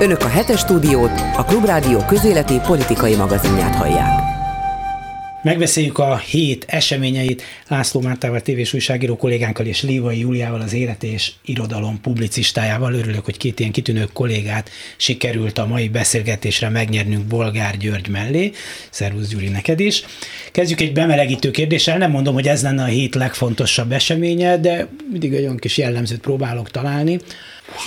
Önök a hetes stúdiót, a Klubrádió közéleti politikai magazinját hallják. Megbeszéljük a hét eseményeit László Mártával, tévés újságíró kollégánkkal és Lévai Júliával, az élet és irodalom publicistájával. Örülök, hogy két ilyen kitűnő kollégát sikerült a mai beszélgetésre megnyernünk Bolgár György mellé. Szervusz Gyuri, neked is. Kezdjük egy bemelegítő kérdéssel. Nem mondom, hogy ez lenne a hét legfontosabb eseménye, de mindig olyan kis jellemzőt próbálok találni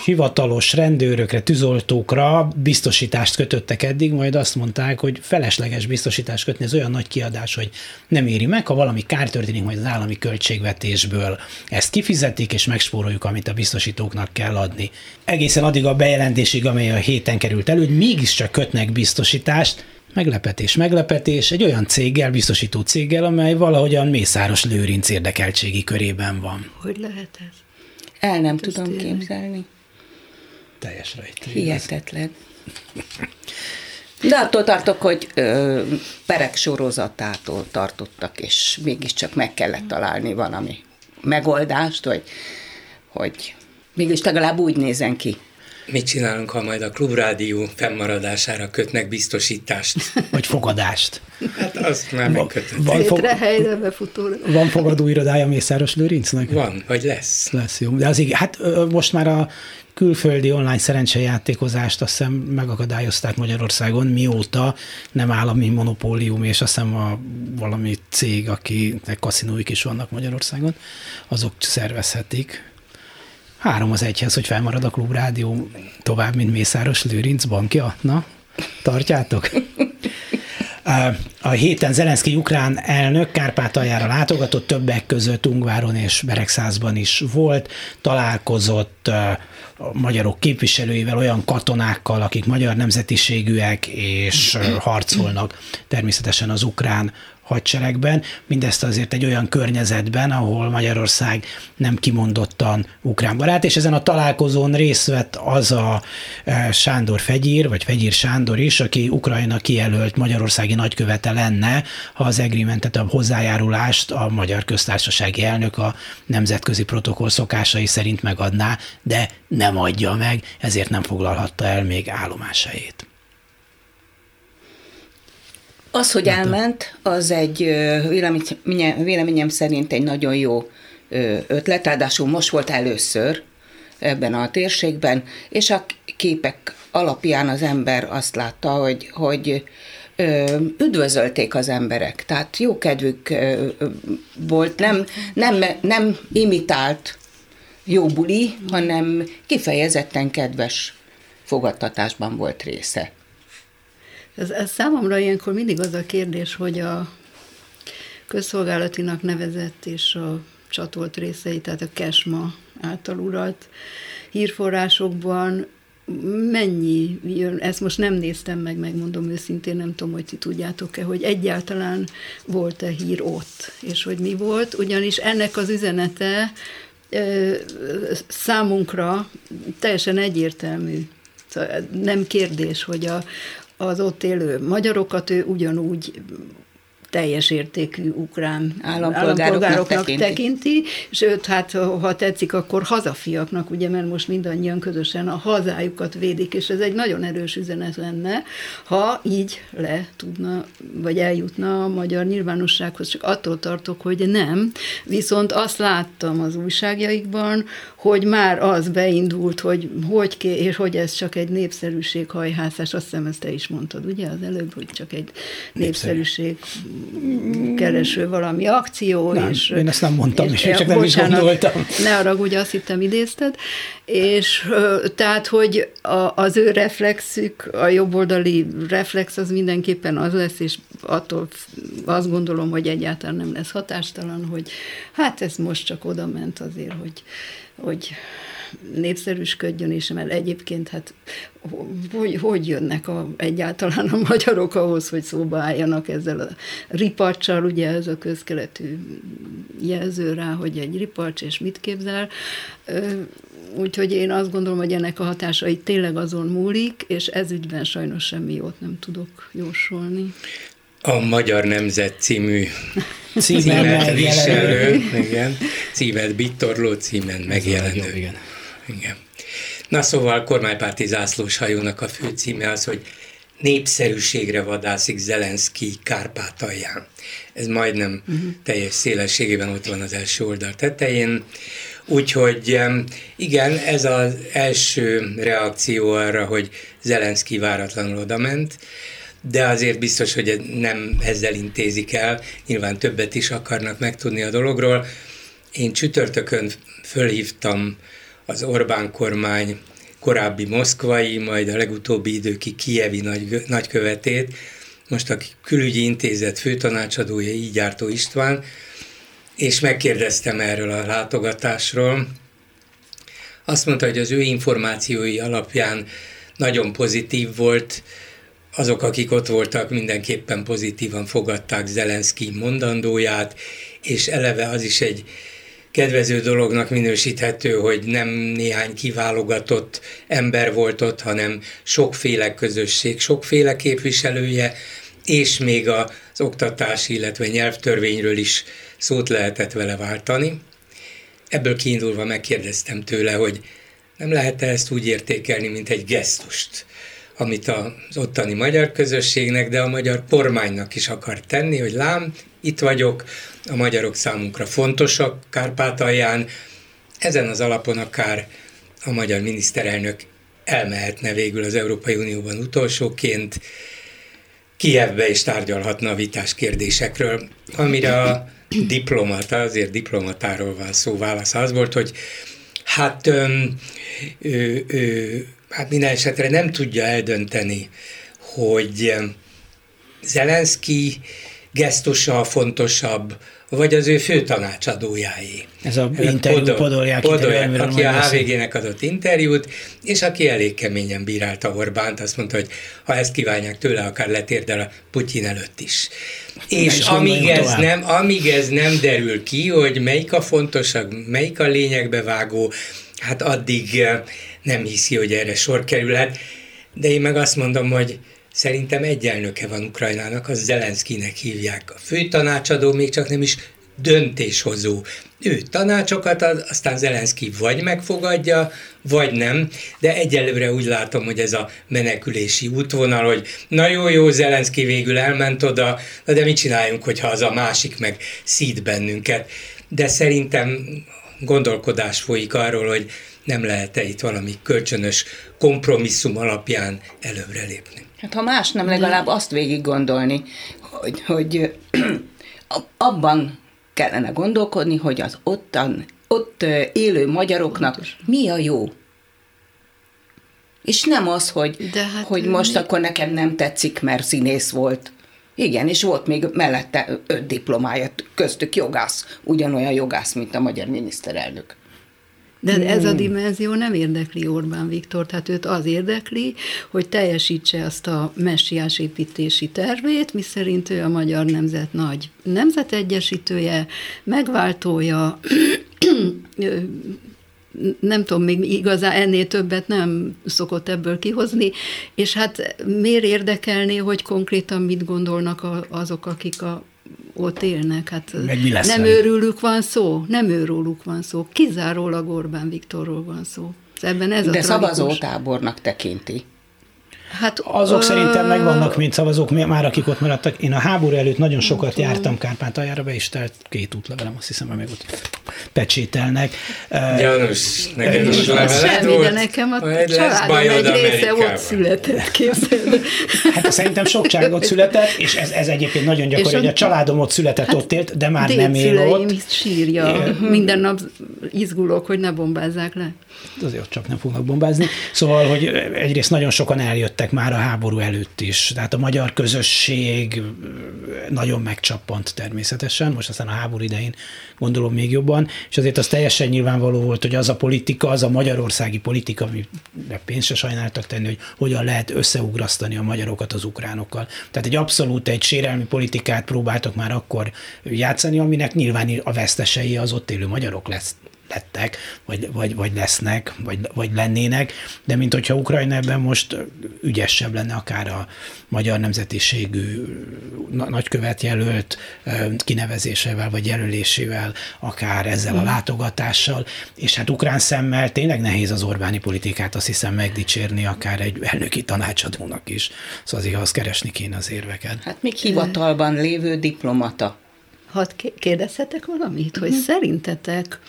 hivatalos rendőrökre, tűzoltókra biztosítást kötöttek eddig, majd azt mondták, hogy felesleges biztosítást kötni, ez olyan nagy kiadás, hogy nem éri meg, ha valami kár történik, majd az állami költségvetésből ezt kifizetik, és megspóroljuk, amit a biztosítóknak kell adni. Egészen addig a bejelentésig, amely a héten került elő, hogy mégiscsak kötnek biztosítást, meglepetés, meglepetés, egy olyan céggel, biztosító céggel, amely valahogyan Mészáros Lőrinc érdekeltségi körében van. Hogy lehet ez? El nem ez tudom tényleg. képzelni teljes rejtély. Hihetetlen. De attól tartok, hogy ö, perek sorozatától tartottak, és mégiscsak meg kellett találni valami megoldást, hogy, hogy mégis legalább úgy nézen ki. Mit csinálunk, ha majd a klubrádió fennmaradására kötnek biztosítást? Vagy fogadást. Hát azt már megkötött. Van, fog... van fogadó irodája Mészáros Lőrincnek? Van, vagy lesz. Lesz, jó. De az igen, hát most már a külföldi online szerencsejátékozást azt hiszem megakadályozták Magyarországon, mióta nem állami monopólium, és azt hiszem a valami cég, akinek kaszinóik is vannak Magyarországon, azok szervezhetik. Három az egyhez, hogy felmarad a klubrádió tovább, mint Mészáros Lőrinc bankja. Na, tartjátok? A héten Zelenszky ukrán elnök Kárpátaljára látogatott, többek között Ungváron és Beregszázban is volt, találkozott a magyarok képviselőivel, olyan katonákkal, akik magyar nemzetiségűek és harcolnak természetesen az ukrán hadseregben, mindezt azért egy olyan környezetben, ahol Magyarország nem kimondottan ukrán barát, és ezen a találkozón részt vett az a e, Sándor Fegyír, vagy Fegyír Sándor is, aki Ukrajna kijelölt magyarországi nagykövete lenne, ha az agreementet, a hozzájárulást a Magyar Köztársasági Elnök a nemzetközi protokoll szokásai szerint megadná, de nem adja meg, ezért nem foglalhatta el még állomásait. Az, hogy elment, az egy véleményem, véleményem szerint egy nagyon jó ötlet, ráadásul most volt először ebben a térségben, és a képek alapján az ember azt látta, hogy, hogy üdvözölték az emberek, tehát jó kedvük volt, nem, nem, nem imitált jó buli, hanem kifejezetten kedves fogadtatásban volt része. Ez, ez számomra ilyenkor mindig az a kérdés, hogy a közszolgálatinak nevezett és a csatolt részei, tehát a kesma által uralt hírforrásokban mennyi jön, ezt most nem néztem meg, megmondom őszintén, nem tudom, hogy ti tudjátok-e, hogy egyáltalán volt-e hír ott, és hogy mi volt, ugyanis ennek az üzenete számunkra teljesen egyértelmű. Szóval nem kérdés, hogy a, az ott élő magyarokat ő ugyanúgy teljes értékű ukrán állampolgároknak, állampolgároknak tekinti. tekinti, sőt, hát ha tetszik, akkor hazafiaknak, ugye, mert most mindannyian közösen a hazájukat védik, és ez egy nagyon erős üzenet lenne, ha így le tudna, vagy eljutna a magyar nyilvánossághoz, csak attól tartok, hogy nem. Viszont azt láttam az újságjaikban, hogy már az beindult, hogy hogy ké, és hogy ez csak egy népszerűséghajhászás, azt hiszem ezt te is mondtad, ugye, az előbb, hogy csak egy népszerűség kereső valami akció. Nem, és, én ezt nem mondtam, és, és csak nem bocsánat, is gondoltam. Ne arra, ugye azt hittem idézted. És tehát, hogy a, az ő reflexük, a jobboldali reflex az mindenképpen az lesz, és attól azt gondolom, hogy egyáltalán nem lesz hatástalan, hogy hát ez most csak oda ment azért, hogy, hogy népszerűsködjön, és mert egyébként hát hogy, hogy jönnek a, egyáltalán a magyarok ahhoz, hogy szóba álljanak ezzel a ripacsal, ugye ez a közkeletű jelző rá, hogy egy ripacs, és mit képzel. Úgyhogy én azt gondolom, hogy ennek a hatásai tényleg azon múlik, és ez ügyben sajnos semmi jót nem tudok jósolni. A Magyar Nemzet című címet viselő, igen, címet bittorló címen megjelenő. Igen. Igen. Na szóval kormánypárti zászlós hajónak a fő címe az, hogy népszerűségre vadászik Zelenszky Kárpátalján. Ez majdnem uh-huh. teljes szélességében ott van az első oldal tetején. Úgyhogy igen, ez az első reakció arra, hogy Zelenszky váratlanul odament, de azért biztos, hogy nem ezzel intézik el, nyilván többet is akarnak megtudni a dologról. Én csütörtökön fölhívtam az Orbán kormány korábbi moszkvai, majd a legutóbbi időki kievi nagy, nagykövetét, most a külügyi intézet főtanácsadója Ígyártó István, és megkérdeztem erről a látogatásról. Azt mondta, hogy az ő információi alapján nagyon pozitív volt, azok, akik ott voltak, mindenképpen pozitívan fogadták Zelenszky mondandóját, és eleve az is egy kedvező dolognak minősíthető, hogy nem néhány kiválogatott ember volt ott, hanem sokféle közösség, sokféle képviselője, és még az oktatási, illetve nyelvtörvényről is szót lehetett vele váltani. Ebből kiindulva megkérdeztem tőle, hogy nem lehet-e ezt úgy értékelni, mint egy gesztust, amit az ottani magyar közösségnek, de a magyar kormánynak is akar tenni, hogy lám, itt vagyok, a magyarok számunkra fontosak Kárpátalján, ezen az alapon akár a magyar miniszterelnök elmehetne végül az Európai Unióban utolsóként, Kievbe is tárgyalhatna a vitás kérdésekről, amire a diplomata, azért diplomatáról van szó, válasz az volt, hogy hát, öm, ö, ö, hát minden esetre nem tudja eldönteni, hogy Zelenszky gesztusa fontosabb, vagy az ő fő tanácsadójáé. Ez a interjú, Podol, Podolják Podol, interjú, aki a HVG-nek adott interjút, és aki elég keményen bírálta Orbánt, azt mondta, hogy ha ezt kívánják tőle, akár letérdel a Putyin előtt is. És amíg ez, nem, amíg ez nem derül ki, hogy melyik a fontosabb, melyik a lényegbe vágó, hát addig nem hiszi, hogy erre sor kerülhet. De én meg azt mondom, hogy Szerintem egy elnöke van Ukrajnának, az Zelenszkinek hívják. A főtanácsadó még csak nem is döntéshozó. Ő tanácsokat ad, aztán Zelenszky vagy megfogadja, vagy nem, de egyelőre úgy látom, hogy ez a menekülési útvonal, hogy na jó, jó, Zelenszky végül elment oda, na de mit csináljunk, hogyha az a másik meg szít bennünket. De szerintem gondolkodás folyik arról, hogy nem lehet-e itt valami kölcsönös kompromisszum alapján előbbre lépni. Hát ha más nem, legalább azt végig gondolni, hogy, hogy abban kellene gondolkodni, hogy az ottan, ott élő magyaroknak mi a jó. És nem az, hogy, De hát hogy most mi? akkor nekem nem tetszik, mert színész volt. Igen, és volt még mellette öt diplomája, köztük jogász, ugyanolyan jogász, mint a magyar miniszterelnök. De ez a hmm. dimenzió nem érdekli Orbán Viktor, tehát őt az érdekli, hogy teljesítse azt a messiás építési tervét, miszerint ő a magyar nemzet nagy nemzetegyesítője, megváltója, nem tudom, még igazán ennél többet nem szokott ebből kihozni, és hát miért érdekelné, hogy konkrétan mit gondolnak azok, akik a ott élnek. Hát Meg mi lesz nem velük? őrülük van szó, nem őróluk van szó, kizárólag Orbán Viktorról van szó. Ebben ez De a szavazótábornak tekinti. Hát, Azok ö... szerintem megvannak, mint szavazók, már akik ott maradtak. Én a háború előtt nagyon sokat tudom. jártam Kárpátaljára, be is telt két útlevelem, azt hiszem, hogy még ott pecsételnek. János, neked is Semmi, de nekem a családom egy része ott született, képzeld. Hát szerintem sok család ott született, és ez, ez egyébként nagyon gyakori, hogy a családom ott született, hát ott élt, de már nem él ott. sírja. Minden nap izgulok, hogy ne bombázzák le. Azért csak nem fognak bombázni. Szóval, hogy egyrészt nagyon sokan eljöttek lettek már a háború előtt is. Tehát a magyar közösség nagyon megcsappant természetesen, most aztán a háború idején gondolom még jobban, és azért az teljesen nyilvánvaló volt, hogy az a politika, az a magyarországi politika, amire pénzt se sajnáltak tenni, hogy hogyan lehet összeugrasztani a magyarokat az ukránokkal. Tehát egy abszolút egy sérelmi politikát próbáltak már akkor játszani, aminek nyilván a vesztesei az ott élő magyarok lesz, lettek, vagy, vagy, vagy lesznek, vagy, vagy lennének, de mint hogyha Ukrajna ebben most ügyesebb lenne akár a magyar nemzetiségű nagykövet jelölt kinevezésével, vagy jelölésével, akár ezzel a mm. látogatással, és hát ukrán szemmel tényleg nehéz az Orbáni politikát azt hiszem megdicsérni, akár egy elnöki tanácsadónak is. Szóval azért az keresni kéne az érveket. Hát még hivatalban lévő diplomata Hadd kérdezhetek valamit, hogy uh-huh. szerintetek,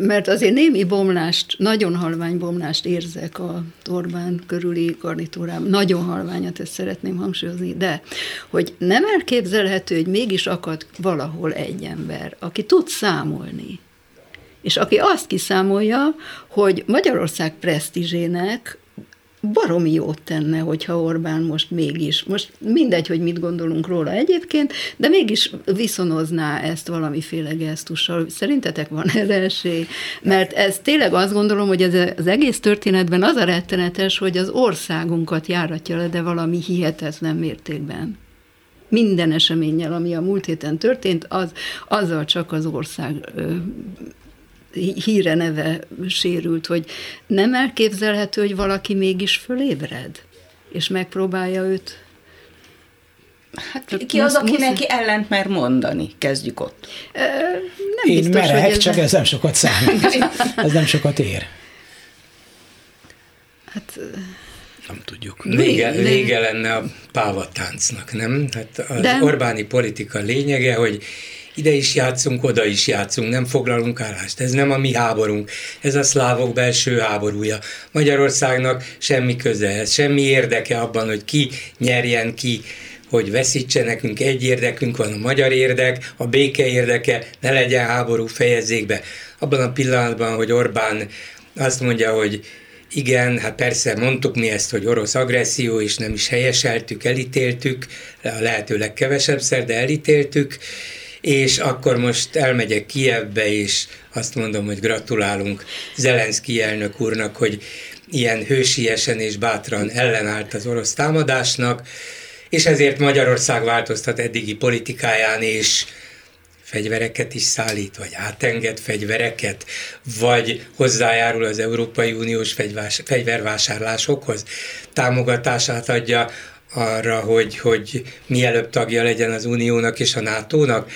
mert azért némi bomlást, nagyon halvány bomlást érzek a Orbán körüli garnitúrám, nagyon halványat, ezt szeretném hangsúlyozni, de hogy nem elképzelhető, hogy mégis akad valahol egy ember, aki tud számolni, és aki azt kiszámolja, hogy Magyarország presztízsének baromi jót tenne, hogyha Orbán most mégis, most mindegy, hogy mit gondolunk róla egyébként, de mégis viszonozná ezt valamiféle gesztussal. Szerintetek van erre esély? Mert ez tényleg azt gondolom, hogy ez az egész történetben az a rettenetes, hogy az országunkat járatja le, de valami hihetetlen mértékben minden eseménnyel, ami a múlt héten történt, az, azzal csak az ország híre neve sérült, hogy nem elképzelhető, hogy valaki mégis fölébred, és megpróbálja őt Hát ki az, aki neki ellent mer mondani? Kezdjük ott. Nem Én biztos, merek, ez csak ez nem sokat számít. ez nem sokat ér. Hát nem tudjuk. Vége, vége lenne a pávatáncnak, nem? Hát az De... Orbáni politika lényege, hogy ide is játszunk, oda is játszunk, nem foglalunk állást. Ez nem a mi háborunk, ez a szlávok belső háborúja. Magyarországnak semmi köze ez, semmi érdeke abban, hogy ki nyerjen ki, hogy veszítse nekünk egy érdekünk van, a magyar érdek, a béke érdeke, ne legyen háború, fejezzék be. Abban a pillanatban, hogy Orbán azt mondja, hogy igen, hát persze mondtuk mi ezt, hogy orosz agresszió, és nem is helyeseltük, elítéltük, a lehető legkevesebb de elítéltük, és akkor most elmegyek Kievbe, és azt mondom, hogy gratulálunk Zelenszky elnök úrnak, hogy ilyen hősiesen és bátran ellenállt az orosz támadásnak, és ezért Magyarország változtat eddigi politikáján, és fegyvereket is szállít, vagy átenged fegyvereket, vagy hozzájárul az Európai Uniós fegyvervásárlásokhoz, támogatását adja arra, hogy, hogy mielőbb tagja legyen az Uniónak és a NATO-nak.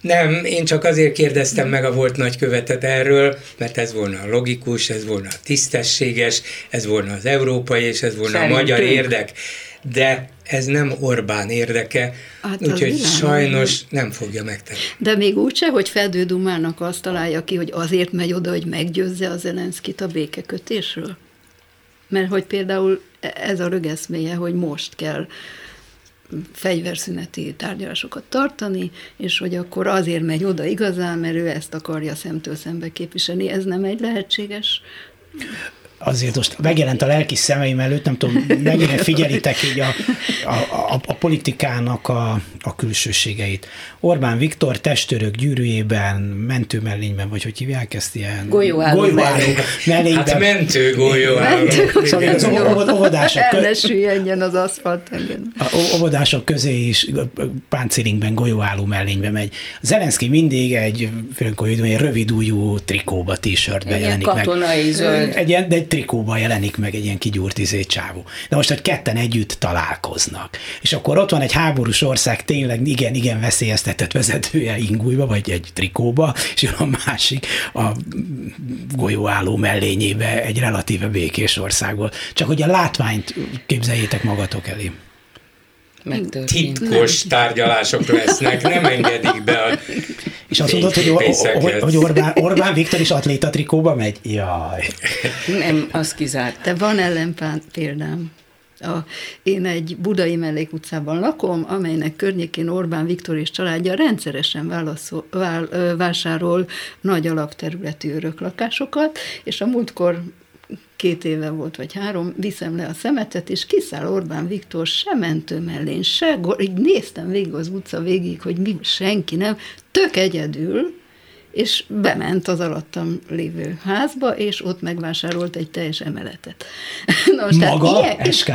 Nem, én csak azért kérdeztem meg a volt nagykövetet erről, mert ez volna a logikus, ez volna a tisztességes, ez volna az európai, és ez volna Szerintünk. a magyar érdek. De ez nem Orbán érdeke, hát úgyhogy sajnos nem fogja megtenni. De még úgyse, hogy Fedő Dumának azt találja ki, hogy azért megy oda, hogy meggyőzze a Zelenszkit a békekötésről? Mert hogy például ez a rögeszméje, hogy most kell fegyverszüneti tárgyalásokat tartani, és hogy akkor azért megy oda igazán, mert ő ezt akarja szemtől szembe képviselni. Ez nem egy lehetséges azért most megjelent a lelki szemeim előtt, nem tudom, mennyire figyelitek így a, a, a, a politikának a, a külsőségeit. Orbán Viktor testőrök gyűrűjében, mentőmellényben, vagy hogy hívják ezt ilyen? Golyóálló, golyóálló mellényben. Hát mentő golyóálló. Szóval az óvodások, az aszfalt A óvodások közé is páncélingben, golyóálló mellénybe megy. Zelenszky mindig egy, egy rövid újú trikóba, t-shirtbe jelenik katonai meg. zöld. Egy, de egy trikóban jelenik meg egy ilyen kigyúrt izé csávó. De most, hogy ketten együtt találkoznak. És akkor ott van egy háborús ország, tényleg igen, igen veszélyeztetett vezetője ingújba, vagy egy trikóba, és jön a másik a golyóálló mellényébe egy relatíve békés országból. Csak hogy a látványt képzeljétek magatok elé titkos tárgyalások lesznek, nem engedik be a És azt mondod, hogy, hogy, hogy Orbán, Orbán Viktor is atléta trikóba megy? Jaj. Nem, az kizárt. De van ellenpán példám. A, én egy budai mellékutcában lakom, amelynek környékén Orbán Viktor és családja rendszeresen válaszol, vál, vásárol nagy alapterületű öröklakásokat, és a múltkor két éve volt, vagy három, viszem le a szemetet, és kiszáll Orbán Viktor se mentő mellén, se, így néztem végig az utca végig, hogy mi, senki nem, tök egyedül, és bement az alattam lévő házba, és ott megvásárolt egy teljes emeletet. Na most Maga? Ilyen, SK?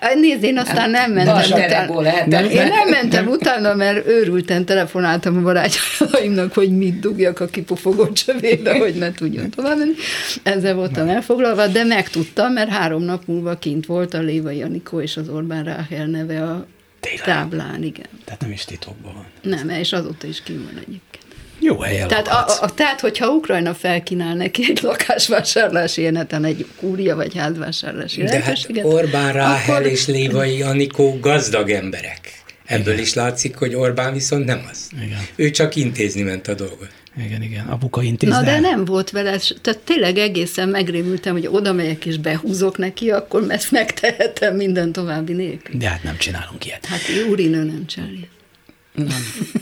Hát nézd, én aztán nem mentem utána. Nem, én nem mentem utána, mert őrülten telefonáltam a barátjaimnak, hogy mit dugjak a kipufogott csövébe, hogy ne tudjon tovább menni. Ezzel voltam elfoglalva, de megtudtam, mert három nap múlva kint volt a Léva Janikó és az Orbán Ráhel neve a Tényleg? táblán, igen. Tehát nem is titokban van. Nem, és azóta is ki van egyébként. Jó helyen tehát, a, a, tehát, hogyha Ukrajna felkínál neki egy lakásvásárlási ilyeneten, egy kúria vagy házvásárlási De hát Orbán Ráhel akkor... és Lévai Anikó gazdag emberek. Ebből igen. is látszik, hogy Orbán viszont nem az. Igen. Ő csak intézni ment a dolgot. Igen, igen, apuka intézne. Na de nem volt vele, tehát tényleg egészen megrémültem, hogy oda megyek és behúzok neki, akkor ezt megtehetem minden további nélkül. De hát nem csinálunk ilyet. Hát úrinő nem csinálja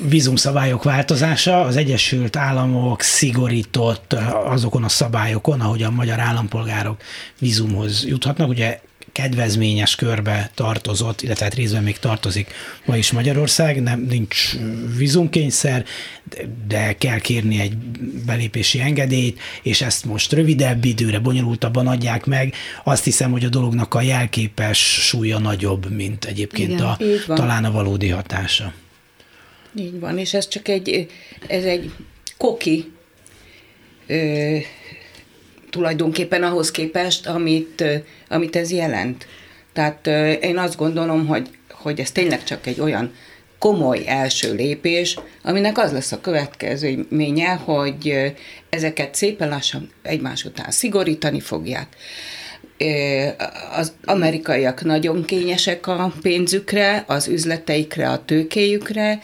vízumszabályok változása, az Egyesült Államok szigorított azokon a szabályokon, ahogy a magyar állampolgárok vízumhoz juthatnak. Ugye kedvezményes körbe tartozott, illetve hát részben még tartozik ma is Magyarország, nem nincs vízumkényszer, de kell kérni egy belépési engedélyt, és ezt most rövidebb időre, bonyolultabban adják meg. Azt hiszem, hogy a dolognak a jelképes súlya nagyobb, mint egyébként Igen, a, talán a valódi hatása. Így van, és ez csak egy, ez egy koki ö, tulajdonképpen ahhoz képest, amit, ö, amit ez jelent. Tehát ö, én azt gondolom, hogy, hogy ez tényleg csak egy olyan komoly első lépés, aminek az lesz a következménye, hogy ezeket szépen lassan egymás után szigorítani fogják. Az amerikaiak nagyon kényesek a pénzükre, az üzleteikre, a tőkéjükre,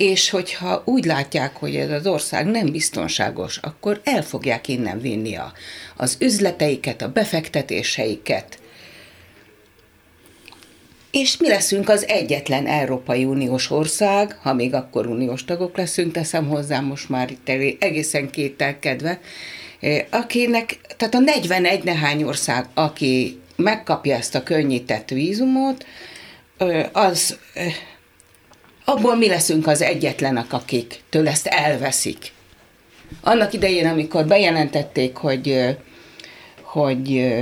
és hogyha úgy látják, hogy ez az ország nem biztonságos, akkor el fogják innen vinni a, az üzleteiket, a befektetéseiket. És mi leszünk az egyetlen Európai Uniós ország, ha még akkor uniós tagok leszünk, teszem hozzá most már itt egészen kételkedve, eh, akinek, tehát a 41 nehány ország, aki megkapja ezt a könnyített vízumot, az abból mi leszünk az egyetlenek, akik től ezt elveszik. Annak idején, amikor bejelentették, hogy, hogy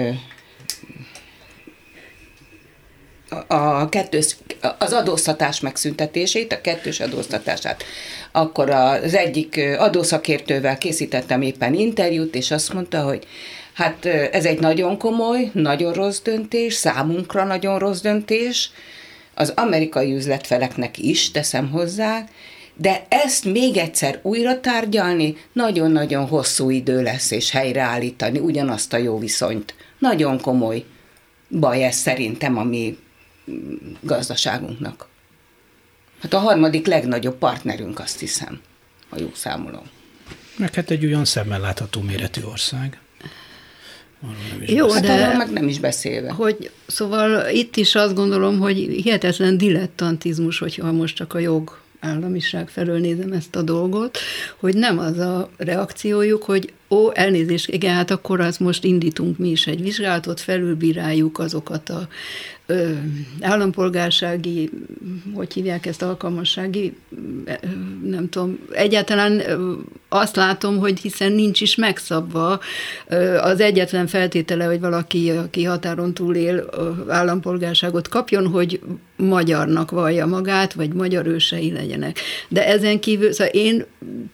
a kettős, az adóztatás megszüntetését, a kettős adóztatását. Akkor az egyik adószakértővel készítettem éppen interjút, és azt mondta, hogy hát ez egy nagyon komoly, nagyon rossz döntés, számunkra nagyon rossz döntés, az amerikai üzletfeleknek is, teszem hozzá, de ezt még egyszer újra tárgyalni nagyon-nagyon hosszú idő lesz, és helyreállítani ugyanazt a jó viszonyt. Nagyon komoly baj ez szerintem a mi gazdaságunknak. Hát a harmadik legnagyobb partnerünk, azt hiszem, ha jó számolom. Meg hát egy olyan szemmel látható méretű ország. Jó, hát de meg nem is beszélve. Hogy, szóval itt is azt gondolom, hogy hihetetlen dilettantizmus, hogyha most csak a jog államiság felől nézem ezt a dolgot, hogy nem az a reakciójuk, hogy ó, elnézést, igen, hát akkor az most indítunk mi is egy vizsgálatot, felülbíráljuk azokat a ö, állampolgársági, hogy hívják ezt, alkalmassági, nem tudom, egyáltalán azt látom, hogy hiszen nincs is megszabva az egyetlen feltétele, hogy valaki, aki határon túl él, állampolgárságot kapjon, hogy magyarnak vallja magát, vagy magyar ősei legyenek. De ezen kívül, szóval én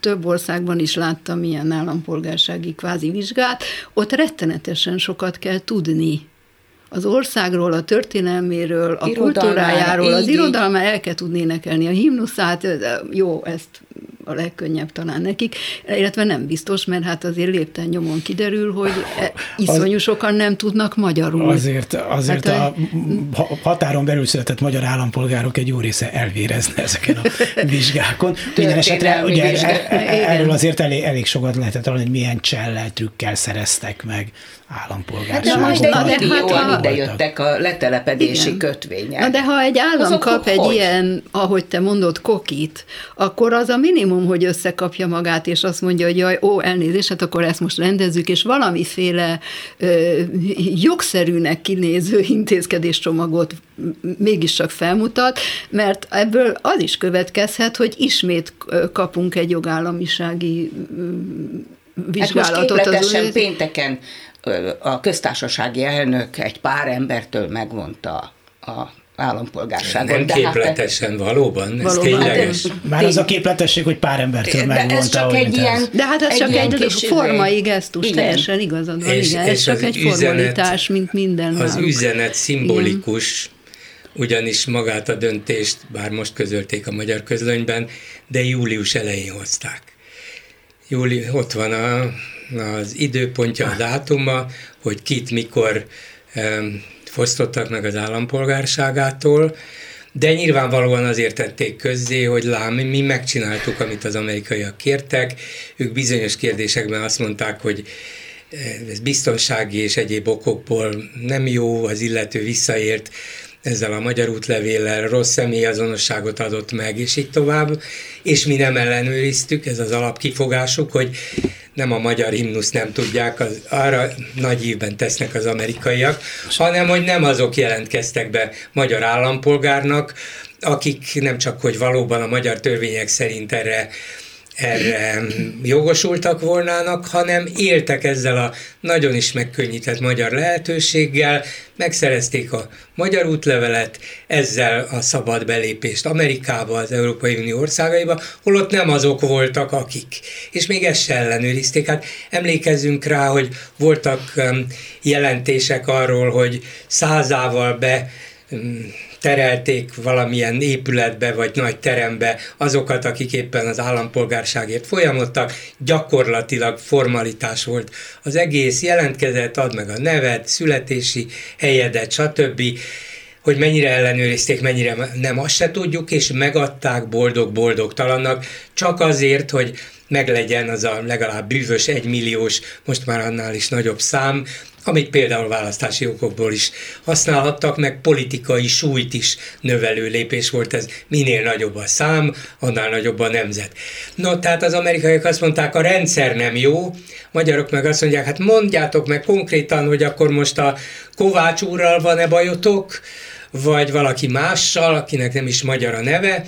több országban is láttam ilyen állampolgársági kvázi vizsgát, ott rettenetesen sokat kell tudni. Az országról, a történelméről, a kultúrájáról, az irodalma el kell tudni énekelni a himnuszát, jó, ezt a legkönnyebb talán nekik, illetve nem biztos, mert hát azért lépten nyomon kiderül, hogy e, iszonyú sokan nem tudnak magyarul. Azért, azért hát, a határon belül született magyar állampolgárok egy jó része elvérezne ezeken a vizsgákon. Minden esetre ugye erről azért elég, elég sokat lehetett hallani, hogy milyen csellel, trükkel szereztek meg állampolgárságot. Hát de most de, de, hát ide jöttek a letelepedési Igen. kötvények. Na de ha egy állam Azok kap egy ilyen, ahogy te mondod, kokit, akkor az a minimum, hogy összekapja magát, és azt mondja, hogy jaj, ó, elnézést, hát akkor ezt most rendezzük, és valamiféle ö, jogszerűnek kinéző intézkedéscsomagot mégiscsak felmutat, mert ebből az is következhet, hogy ismét kapunk egy jogállamisági vizsgálatot. Hát most pénteken a köztársasági elnök egy pár embertől megmondta a állampolgárságot. Nem de képletesen, hát, valóban? Ez valóban, tényleges? Már az a képletesség, hogy pár embertől megmondta, ez csak egy ilyen, De hát ez egy csak egy formai gesztus, igen. teljesen igazad van, és, igen. Ez és csak egy üzenet, formalitás, mint minden Az náluk. üzenet szimbolikus, igen. ugyanis magát a döntést, bár most közölték a magyar közlönyben, de július elején hozták. Júli, ott van a, az időpontja, a dátuma, hogy kit mikor um, fosztottak meg az állampolgárságától, de nyilvánvalóan azért tették közzé, hogy lám, mi megcsináltuk, amit az amerikaiak kértek. Ők bizonyos kérdésekben azt mondták, hogy ez biztonsági és egyéb okokból nem jó, az illető visszaért ezzel a magyar útlevéllel, rossz személyazonosságot adott meg, és így tovább, és mi nem ellenőriztük, ez az alapkifogásuk, hogy nem a magyar himnusz nem tudják, az, arra nagy évben tesznek az amerikaiak, hanem hogy nem azok jelentkeztek be magyar állampolgárnak, akik nem csak, hogy valóban a magyar törvények szerint erre erre jogosultak volnának, hanem éltek ezzel a nagyon is megkönnyített magyar lehetőséggel, megszerezték a magyar útlevelet, ezzel a szabad belépést Amerikába, az Európai Unió országaiba, holott nem azok voltak, akik. És még ezt se ellenőrizték. Hát emlékezzünk rá, hogy voltak jelentések arról, hogy százával be terelték valamilyen épületbe vagy nagy terembe azokat, akik éppen az állampolgárságért folyamodtak, gyakorlatilag formalitás volt. Az egész. Jelentkezett, ad meg a nevet, születési helyedet, stb. Hogy mennyire ellenőrizték, mennyire nem, azt se tudjuk, és megadták boldog-boldogtalannak, csak azért, hogy meglegyen az a legalább bűvös egymilliós, most már annál is nagyobb szám, amit például választási okokból is használhattak, meg politikai súlyt is növelő lépés volt ez. Minél nagyobb a szám, annál nagyobb a nemzet. No, tehát az amerikaiak azt mondták, a rendszer nem jó, magyarok meg azt mondják, hát mondjátok meg konkrétan, hogy akkor most a Kovács úrral van-e bajotok, vagy valaki mással, akinek nem is magyar a neve,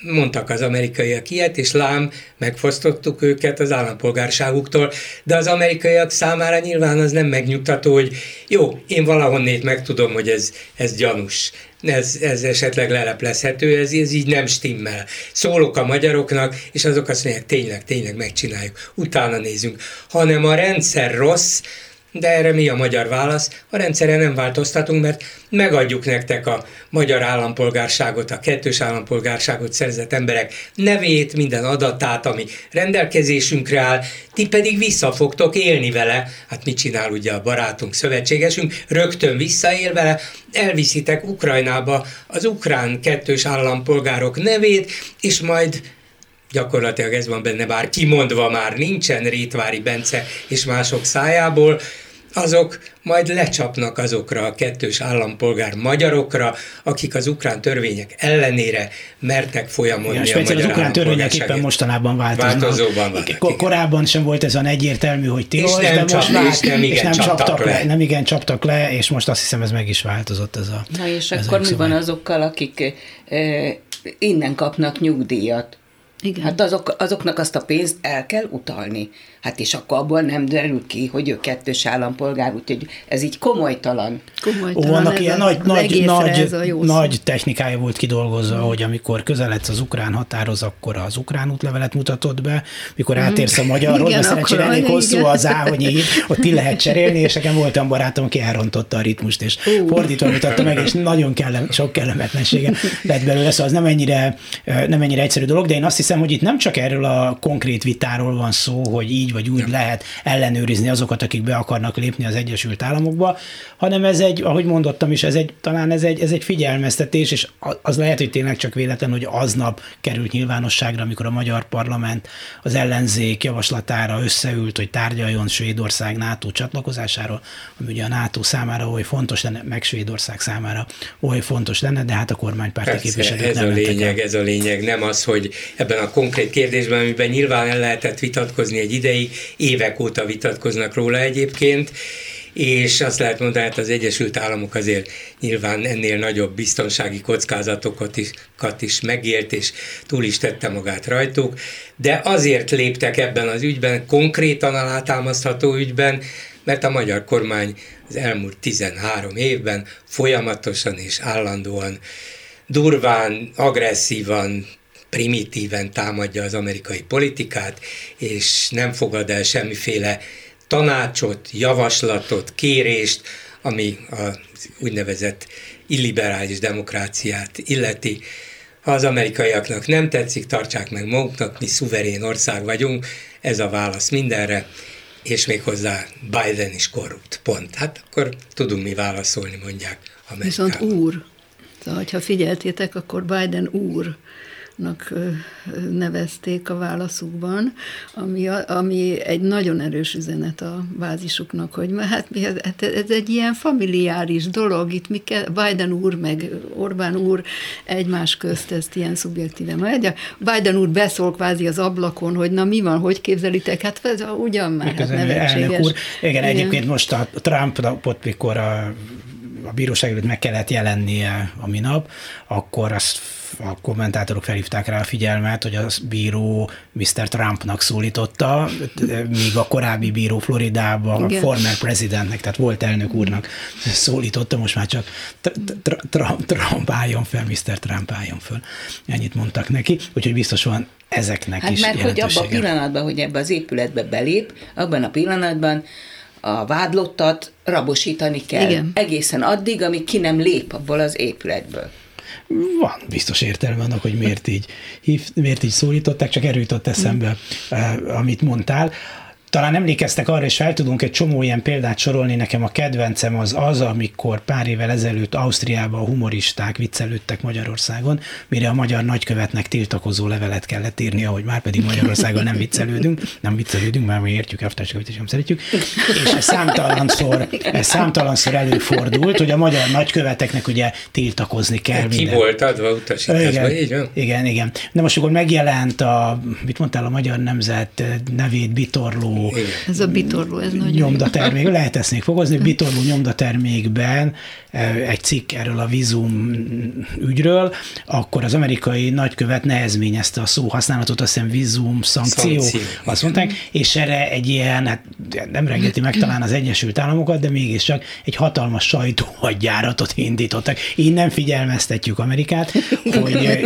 mondtak az amerikaiak ilyet, és lám, megfosztottuk őket az állampolgárságuktól, de az amerikaiak számára nyilván az nem megnyugtató, hogy jó, én valahonnét megtudom, hogy ez, ez gyanús, ez, ez esetleg leleplezhető, ez, ez így nem stimmel. Szólok a magyaroknak, és azok azt mondják, tényleg, tényleg megcsináljuk, utána nézünk. Hanem a rendszer rossz, de erre mi a magyar válasz? A rendszeren nem változtatunk, mert megadjuk nektek a magyar állampolgárságot, a kettős állampolgárságot szerzett emberek nevét, minden adatát, ami rendelkezésünkre áll, ti pedig vissza fogtok élni vele. Hát mit csinál ugye a barátunk, szövetségesünk? Rögtön visszaél vele, elviszitek Ukrajnába az ukrán kettős állampolgárok nevét, és majd gyakorlatilag ez van benne, bár kimondva már nincsen Rétvári Bence és mások szájából, azok majd lecsapnak azokra a kettős állampolgár magyarokra, akik az ukrán törvények ellenére mertek folyamodni Igen, a magyar az ukrán törvények éppen mostanában változnak. Változóban vannak. Korábban sem volt ez olyan egyértelmű, hogy tilos, de most csap, már, és nem igen, és nem csaptak, le. le. Nem igen csaptak le, és most azt hiszem ez meg is változott ez a Na és akkor mi van azokkal, akik e, innen kapnak nyugdíjat? Igen. Hát azok, azoknak azt a pénzt el kell utalni. Hát és akkor abból nem derül ki, hogy ő kettős állampolgár, úgyhogy ez így komolytalan. komolytalan Ó, vannak ilyen nagy, nagy, nagy, nagy technikája volt kidolgozva, mm. hogy amikor közeledsz az ukrán határhoz, akkor az ukrán útlevelet mutatod be, mikor átérsz a mm. magyarról, de szerencsére elég hosszú az áhonyi, ott ki lehet cserélni, és nekem voltam barátom, aki elrontotta a ritmust, és uh. fordítva mutatta meg, és nagyon kellem, sok kellemetlensége lett belőle, szóval az nem ennyire, nem ennyire egyszerű dolog, de én azt hiszem, hogy itt nem csak erről a konkrét vitáról van szó, hogy így vagy úgy lehet ellenőrizni azokat, akik be akarnak lépni az Egyesült Államokba, hanem ez egy, ahogy mondottam is, ez egy, talán ez egy, ez egy figyelmeztetés, és az lehet, hogy tényleg csak véletlen, hogy aznap került nyilvánosságra, amikor a magyar parlament az ellenzék javaslatára összeült, hogy tárgyaljon Svédország NATO csatlakozásáról, ami ugye a NATO számára oly fontos lenne, meg Svédország számára oly fontos lenne, de hát a kormánypárti képviselők ez nem a lényeg, ez a lényeg, nem az, hogy ebben a konkrét kérdésben, amiben nyilván el lehetett vitatkozni egy ideig, évek óta vitatkoznak róla egyébként, és azt lehet mondani, hogy hát az Egyesült Államok azért nyilván ennél nagyobb biztonsági kockázatokat is, is megélt, és túl is tette magát rajtuk, de azért léptek ebben az ügyben, konkrétan alátámasztható ügyben, mert a magyar kormány az elmúlt 13 évben folyamatosan és állandóan durván, agresszívan, primitíven támadja az amerikai politikát, és nem fogad el semmiféle tanácsot, javaslatot, kérést, ami az úgynevezett illiberális demokráciát illeti. Ha az amerikaiaknak nem tetszik, tartsák meg maguknak, mi szuverén ország vagyunk, ez a válasz mindenre, és még hozzá Biden is korrupt, pont. Hát akkor tudunk mi válaszolni, mondják Amerikában. Viszont úr, szóval, ha figyeltétek, akkor Biden úr nak nevezték a válaszukban, ami, ami egy nagyon erős üzenet a bázisuknak, hogy hát hát ez egy ilyen familiáris dolog, itt mi kell, Biden úr meg Orbán úr egymás közt ezt ilyen szubjektíven mondja. Biden úr beszól kvázi az ablakon, hogy na mi van, hogy képzelitek, hát ez ugyan már, hát nevetséges. Úr. Igen, Igen, egyébként most a Trumpot, mikor a a bíróság előtt meg kellett jelennie a minap, akkor azt a kommentátorok felhívták rá a figyelmet, hogy a bíró Mr. Trumpnak szólította, míg a korábbi bíró Floridában a former presidentnek, tehát volt elnök úrnak szólította, most már csak Trump álljon fel, Mr. Trump álljon fel. Ennyit mondtak neki, úgyhogy biztos van ezeknek hát is mert hogy abban a pillanatban, hogy ebbe az épületbe belép, abban a pillanatban a vádlottat rabosítani kell. Igen. Egészen addig, amíg ki nem lép abból az épületből. Van biztos értelme annak, hogy miért így, hív, miért így szólították, csak erőt eszembe, mm. amit mondtál. Talán emlékeztek arra, és fel tudunk egy csomó ilyen példát sorolni, nekem a kedvencem az az, amikor pár évvel ezelőtt Ausztriában a humoristák viccelődtek Magyarországon, mire a magyar nagykövetnek tiltakozó levelet kellett írni, ahogy már pedig Magyarországon nem viccelődünk, nem viccelődünk, mert mi értjük, elvtársakat is nem szeretjük, és ez számtalanszor, ez számtalanszor előfordult, hogy a magyar nagyköveteknek ugye tiltakozni kell. Ki minden. volt adva utasításban, így van? Igen, igen. De most akkor megjelent a, mit mondtál, a Magyar Nemzet nevét bitorló ez a bitorló, ez nagyon nyomdatermék, lehet ezt még fogozni, bitorló nyomdatermékben egy cikk erről a vízum ügyről, akkor az amerikai nagykövet nehezményezte a szó használatot, azt hiszem vízum szankció, szankció. azt mondták, és erre egy ilyen, hát nem rengeti meg talán az Egyesült Államokat, de mégiscsak egy hatalmas sajtóhagyjáratot indítottak. Innen figyelmeztetjük Amerikát, hogy,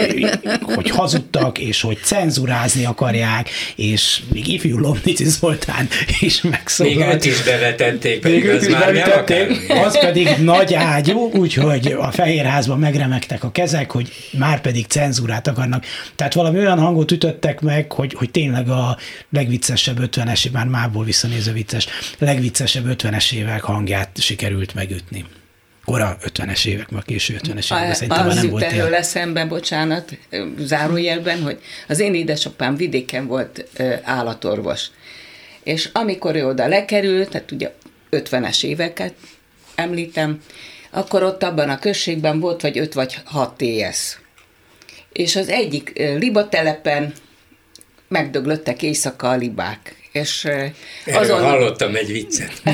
hogy hazudtak, és hogy cenzurázni akarják, és még ifjú Lomnici Zoltán is megszólalt. Még őt is bevetették, pedig Még az is bevetették, Az pedig nagy ágyú, úgyhogy a Fehérházban megremegtek a kezek, hogy már pedig cenzúrát akarnak. Tehát valami olyan hangot ütöttek meg, hogy, hogy tényleg a legviccesebb 50-es, már mából visszanéző vicces, legviccesebb 50-es évek hangját sikerült megütni. Kora 50-es évek, ma késő 50-es évek, szerintem az nem volt erről eszembe, bocsánat, zárójelben, hogy az én édesapám vidéken volt állatorvos, és amikor ő oda lekerült, tehát ugye 50-es éveket említem, akkor ott abban a községben volt vagy 5 vagy 6 TS. És az egyik libatelepen megdöglöttek éjszaka a libák. És azon... hallottam egy viccet.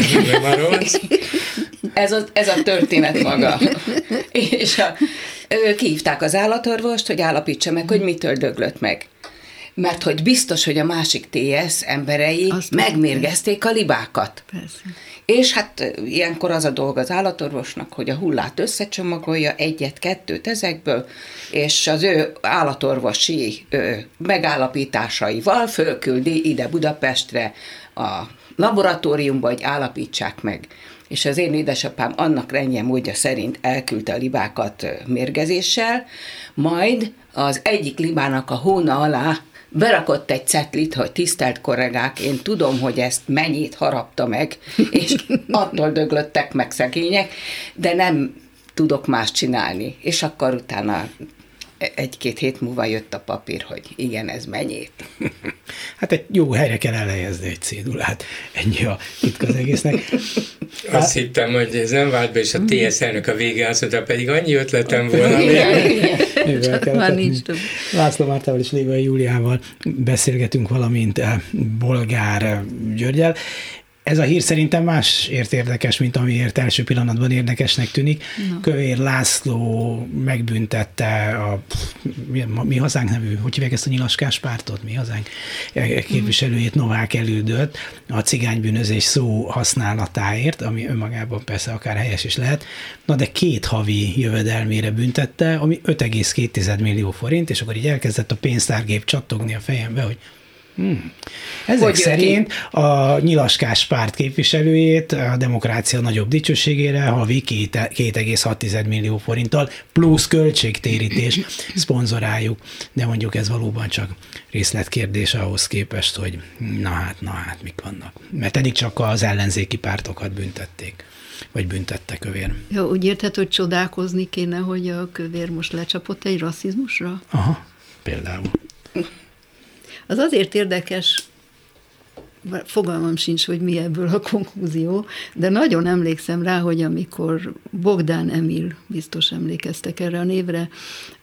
ez, a, ez a történet maga. és a, kihívták az állatorvost, hogy állapítsa meg, hogy mitől döglött meg mert hogy biztos, hogy a másik TS emberei Azt megmérgezték a libákat. Persze. És hát ilyenkor az a dolga az állatorvosnak, hogy a hullát összecsomagolja egyet-kettőt ezekből, és az ő állatorvosi ö, megállapításaival fölküldi ide Budapestre a laboratóriumba, hogy állapítsák meg. És az én édesapám annak rendje módja szerint elküldte a libákat mérgezéssel, majd az egyik libának a hóna alá berakott egy cetlit, hogy tisztelt kollégák, én tudom, hogy ezt mennyit harapta meg, és attól döglöttek meg szegények, de nem tudok más csinálni. És akkor utána egy-két hét múlva jött a papír, hogy igen, ez mennyit. Hát egy jó helyre kell elhelyezni egy cédulát. Ennyi a titka az egésznek. Azt hát... hittem, hogy ez nem vált be, és a TS elnök a vége azt mondta, pedig annyi ötletem volna. Már nincs több. László Mártával és Lévai Júliával beszélgetünk valamint eh, Bolgár Györgyel. Ez a hír szerintem másért érdekes, mint amiért első pillanatban érdekesnek tűnik. No. Kövér László megbüntette a mi, mi hazánk nevű, hogy hívják ezt a nyilaskás pártot, mi hazánk e, e, képviselőjét Novák elődött a cigánybűnözés szó használatáért, ami önmagában persze akár helyes is lehet, na de két havi jövedelmére büntette, ami 5,2 millió forint, és akkor így elkezdett a pénztárgép csattogni a fejembe, hogy Hmm. Ezek hogy szerint ki? a nyilaskás párt képviselőjét a demokrácia nagyobb dicsőségére havi 2,6 millió forinttal plusz költségtérítés szponzoráljuk, de mondjuk ez valóban csak részletkérdés ahhoz képest, hogy na hát, na hát, mik vannak. Mert eddig csak az ellenzéki pártokat büntették vagy büntette kövér. Jó, úgy érted, hogy csodálkozni kéne, hogy a kövér most lecsapott egy rasszizmusra? Aha, például. Az azért érdekes, fogalmam sincs, hogy mi ebből a konklúzió, de nagyon emlékszem rá, hogy amikor Bogdán Emil, biztos emlékeztek erre a névre,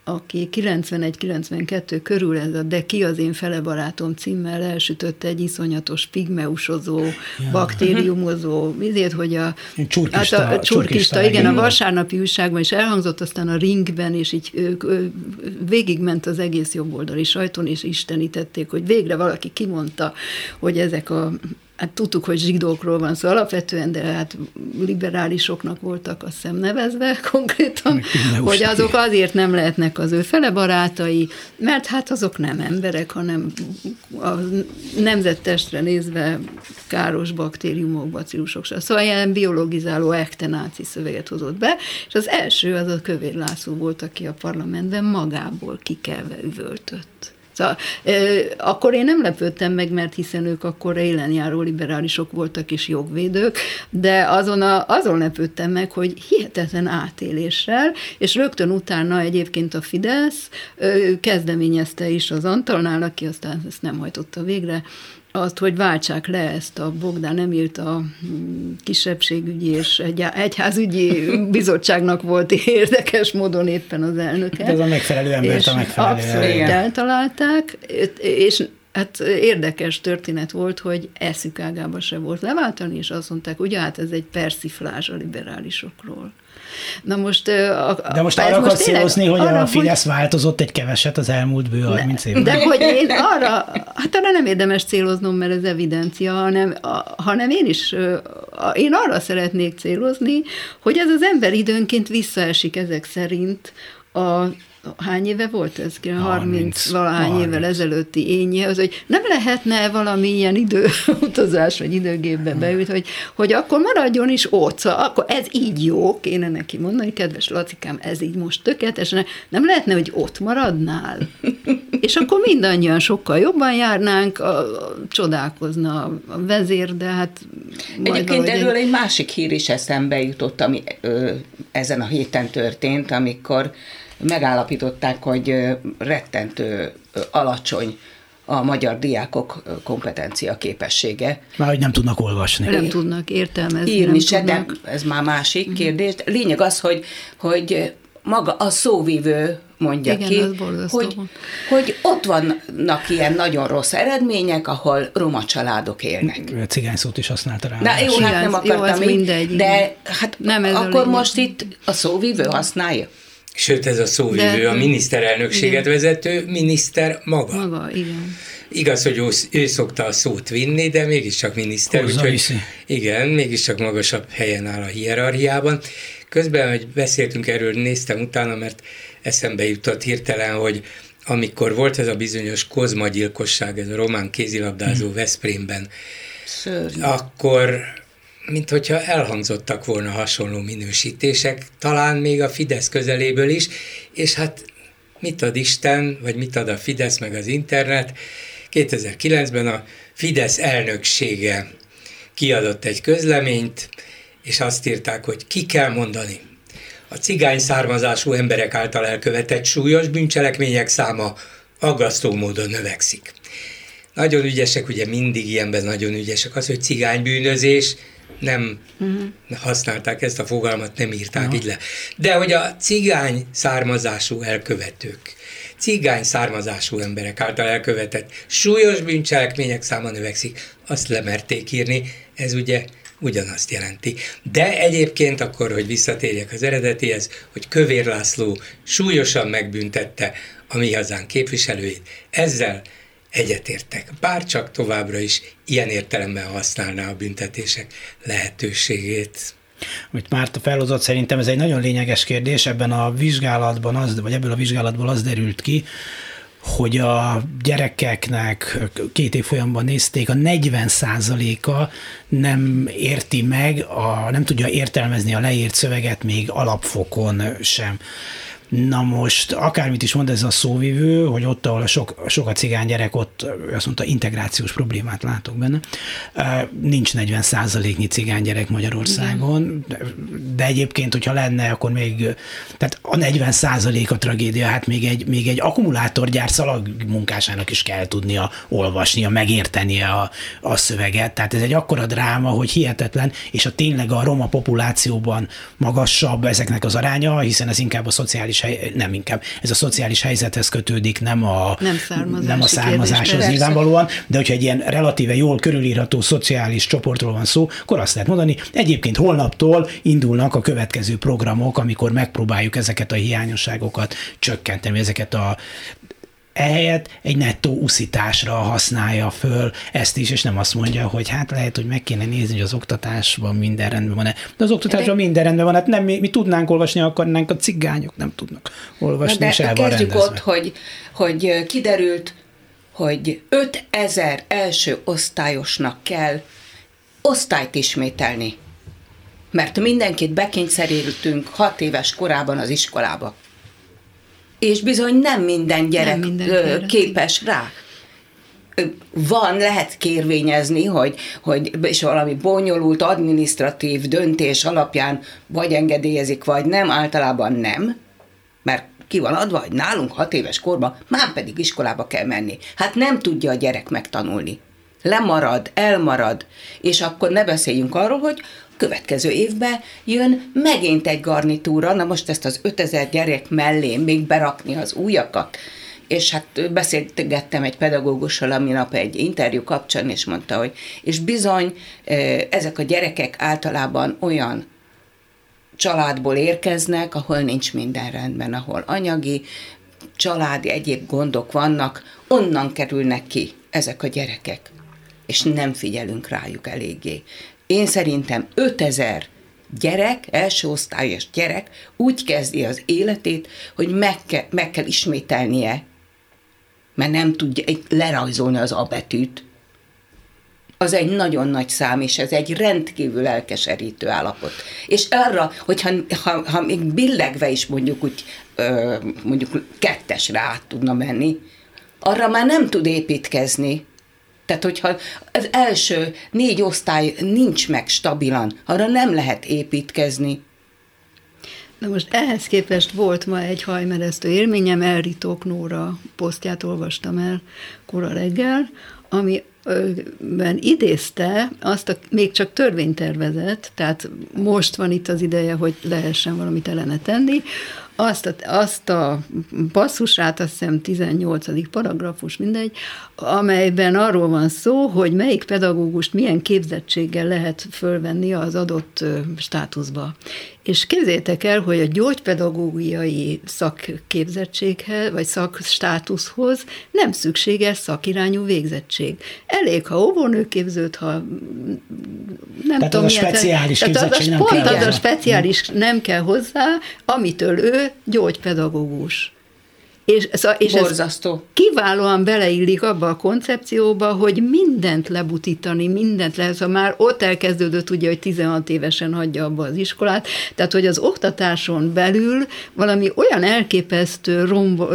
aki 91-92 körül ez a De ki az én fele barátom címmel elsütötte egy iszonyatos pigmeusozó, ja. baktériumozó, ezért, hogy a csurkista, hát a, a csurkista igen, igen, a vasárnapi újságban is elhangzott, aztán a ringben, és így ők, végigment az egész jobboldali sajton, és istenítették, hogy végre valaki kimondta, hogy ezek a hát tudtuk, hogy zsidókról van szó alapvetően, de hát liberálisoknak voltak azt hiszem nevezve konkrétan, hogy azok azért nem lehetnek az ő fele barátai, mert hát azok nem emberek, hanem a nemzettestre nézve káros baktériumok, bacillusok. Szóval ilyen biologizáló ektenáci szöveget hozott be, és az első az a Kövér László volt, aki a parlamentben magából kikelve üvöltött. Szóval, akkor én nem lepődtem meg, mert hiszen ők akkor élenjáró liberálisok voltak és jogvédők, de azon, a, azon lepődtem meg, hogy hihetetlen átéléssel, és rögtön utána egyébként a Fidesz kezdeményezte is az Antalnál, aki aztán ezt nem hajtotta végre, azt, hogy váltsák le ezt a Bogdán nem írt a kisebbségügyi és egy, egyházügyi bizottságnak volt érdekes módon éppen az elnöke. Ez a megfelelő embert a megfelelő Abszolút eltalálták, és Hát érdekes történet volt, hogy eszük ágába se volt leváltani, és azt mondták, ugye hát ez egy persziflázs a liberálisokról. Na most... A, de most arra akarsz célozni, hogy arra, a Fidesz hogy... változott egy keveset az elmúlt bő 30 évben. De hogy én arra, hát arra nem érdemes céloznom, mert ez evidencia, hanem, a, hanem én is, a, én arra szeretnék célozni, hogy ez az ember időnként visszaesik ezek szerint a hány éve volt ez? 30, 30 valahány 30. évvel ezelőtti énje, az, hogy nem lehetne valami ilyen időutazás, vagy időgépbe hmm. beült, hogy, hogy akkor maradjon is ott, szóval akkor ez így jó, kéne neki mondani, kedves Lacikám, ez így most tökéletesen, nem lehetne, hogy ott maradnál? És akkor mindannyian sokkal jobban járnánk, a, a, csodálkozna a vezér, de hát... Egyébként erről egy másik hír is eszembe jutott, ami ö, ezen a héten történt, amikor megállapították, hogy rettentő alacsony a magyar diákok kompetencia képessége. Már hogy nem tudnak olvasni. Nem tudnak értelmezni. Írni se, de ez már másik uh-huh. kérdés. Lényeg az, hogy, hogy maga a szóvívő mondja Igen, ki, hogy, hogy ott vannak ilyen nagyon rossz eredmények, ahol roma családok élnek. Cigány szót is használta rá. Na jó, hát nem akartam jó, így, mindegy, de hát nem ez akkor most itt a szóvívő használja. Sőt, ez a szóvívő, De, a miniszterelnökséget igen. vezető miniszter maga. Maga, igen. Igaz, hogy ő, ő szokta a szót vinni, de mégiscsak miniszter, Hozzá úgyhogy viszi. igen, mégiscsak magasabb helyen áll a hierarchiában. Közben, hogy beszéltünk erről, néztem utána, mert eszembe jutott hirtelen, hogy amikor volt ez a bizonyos Kozma gyilkosság, ez a román kézilabdázó hmm. Veszprémben, Szörny. akkor mint hogyha elhangzottak volna hasonló minősítések, talán még a Fidesz közeléből is, és hát mit ad Isten, vagy mit ad a Fidesz meg az internet. 2009-ben a Fidesz elnöksége kiadott egy közleményt, és azt írták, hogy ki kell mondani. A cigány származású emberek által elkövetett súlyos bűncselekmények száma aggasztó módon növekszik. Nagyon ügyesek, ugye mindig ilyenben nagyon ügyesek az, hogy cigánybűnözés, nem uh-huh. használták ezt a fogalmat, nem írták uh-huh. így le. De hogy a cigány származású elkövetők, cigány származású emberek által elkövetett súlyos bűncselekmények száma növekszik, azt lemerték írni, ez ugye ugyanazt jelenti. De egyébként akkor, hogy visszatérjek az eredetihez, hogy Kövér László súlyosan megbüntette a mi hazánk képviselőit, ezzel egyetértek, bár csak továbbra is ilyen értelemben használná a büntetések lehetőségét. Amit Márta felhozott, szerintem ez egy nagyon lényeges kérdés, ebben a vizsgálatban az, vagy ebből a vizsgálatból az derült ki, hogy a gyerekeknek két év folyamban nézték, a 40 a nem érti meg, a, nem tudja értelmezni a leírt szöveget még alapfokon sem. Na most, akármit is mond ez a szóvivő, hogy ott, ahol sok, sok a cigány gyerek, ott azt mondta, integrációs problémát látok benne. Nincs 40 százaléknyi cigány gyerek Magyarországon, de egyébként, hogyha lenne, akkor még, tehát a 40 százalék a tragédia, hát még egy, még egy akkumulátorgyár szalag munkásának is kell tudnia olvasnia, megértenie a, a szöveget. Tehát ez egy akkora dráma, hogy hihetetlen, és a tényleg a roma populációban magasabb ezeknek az aránya, hiszen ez inkább a szociális hely, nem inkább, ez a szociális helyzethez kötődik, nem a, nem, nem a származáshoz nyilvánvalóan, de hogyha egy ilyen relatíve jól körülírható szociális csoportról van szó, akkor azt lehet mondani, egyébként holnaptól indulnak a következő programok, amikor megpróbáljuk ezeket a hiányosságokat csökkenteni, ezeket a ehelyett egy nettó uszításra használja föl ezt is, és nem azt mondja, hogy hát lehet, hogy meg kéne nézni, hogy az oktatásban minden rendben van-e. De az oktatásban de... minden rendben van, hát nem mi, mi tudnánk olvasni, akarnánk, a cigányok nem tudnak olvasni, de és el van kezdjük ott, hogy, hogy kiderült, hogy 5000 első osztályosnak kell osztályt ismételni. Mert mindenkit bekényszerültünk hat éves korában az iskolába és bizony nem minden gyerek nem minden képes rá van, lehet kérvényezni, hogy, hogy és valami bonyolult administratív döntés alapján vagy engedélyezik, vagy nem, általában nem, mert ki van adva, hogy nálunk hat éves korban már pedig iskolába kell menni. Hát nem tudja a gyerek megtanulni. Lemarad, elmarad, és akkor ne beszéljünk arról, hogy következő évben jön megint egy garnitúra, na most ezt az 5000 gyerek mellé még berakni az újakat, és hát beszélgettem egy pedagógussal a nap egy interjú kapcsán, és mondta, hogy és bizony ezek a gyerekek általában olyan családból érkeznek, ahol nincs minden rendben, ahol anyagi, családi egyéb gondok vannak, onnan kerülnek ki ezek a gyerekek, és nem figyelünk rájuk eléggé. Én szerintem 5000 gyerek, első osztályos gyerek úgy kezdi az életét, hogy meg kell, meg kell ismételnie, mert nem tudja lerajzolni az abetűt. Az egy nagyon nagy szám, és ez egy rendkívül elkeserítő állapot. És arra, hogyha ha, ha még billegve is mondjuk úgy, ö, mondjuk kettesre át tudna menni, arra már nem tud építkezni, tehát, hogyha az első négy osztály nincs meg stabilan, arra nem lehet építkezni. Na most ehhez képest volt ma egy hajmeresztő élményem, Elritók Nóra posztját olvastam el kora reggel, ami ben idézte azt a még csak törvénytervezet, tehát most van itt az ideje, hogy lehessen valamit ellene tenni, azt a, azt a passzusát, azt hiszem 18. paragrafus, mindegy, amelyben arról van szó, hogy melyik pedagógust milyen képzettséggel lehet fölvenni az adott státuszba. És képzétek el, hogy a gyógypedagógiai szakképzettséghez, vagy szakstátuszhoz nem szükséges szakirányú végzettség. Elég, ha óvónőképzőt, ha nem tehát tudom, az a speciális tehát képzettség nem pont az a speciális nem kell hozzá, amitől ő gyógypedagógus. És, és Borzasztó. ez kiválóan beleillik abba a koncepcióba, hogy mindent lebutítani, mindent lehet, szóval már ott elkezdődött ugye, hogy 16 évesen hagyja abba az iskolát, tehát hogy az oktatáson belül valami olyan elképesztő rombo,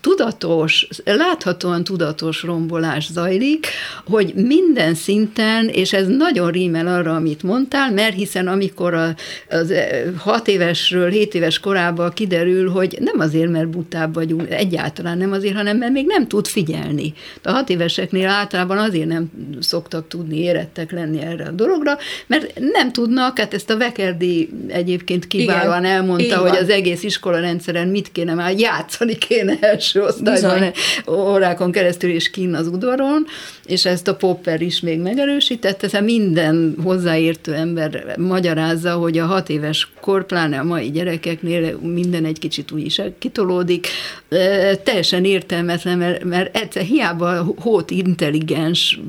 tudatos, láthatóan tudatos rombolás zajlik, hogy minden szinten, és ez nagyon rímel arra, amit mondtál, mert hiszen amikor a, az 6 évesről 7 éves korában kiderül, hogy nem azért, mert butább vagyunk, egyáltalán nem azért, hanem mert még nem tud figyelni. A hat éveseknél általában azért nem szoktak tudni érettek lenni erre a dologra, mert nem tudnak, hát ezt a Vekerdi egyébként kiválóan Igen, elmondta, hogy az egész iskola rendszeren mit kéne már játszani kéne első osztályban, órákon keresztül és kín az udvaron, és ezt a Popper is még megerősítette, tehát minden hozzáértő ember magyarázza, hogy a hat éves kor, pláne a mai gyerekeknél minden egy kicsit úgy is kitolódik, teljesen értelmetlen, mert, mert egyszer hiába hót intelligens,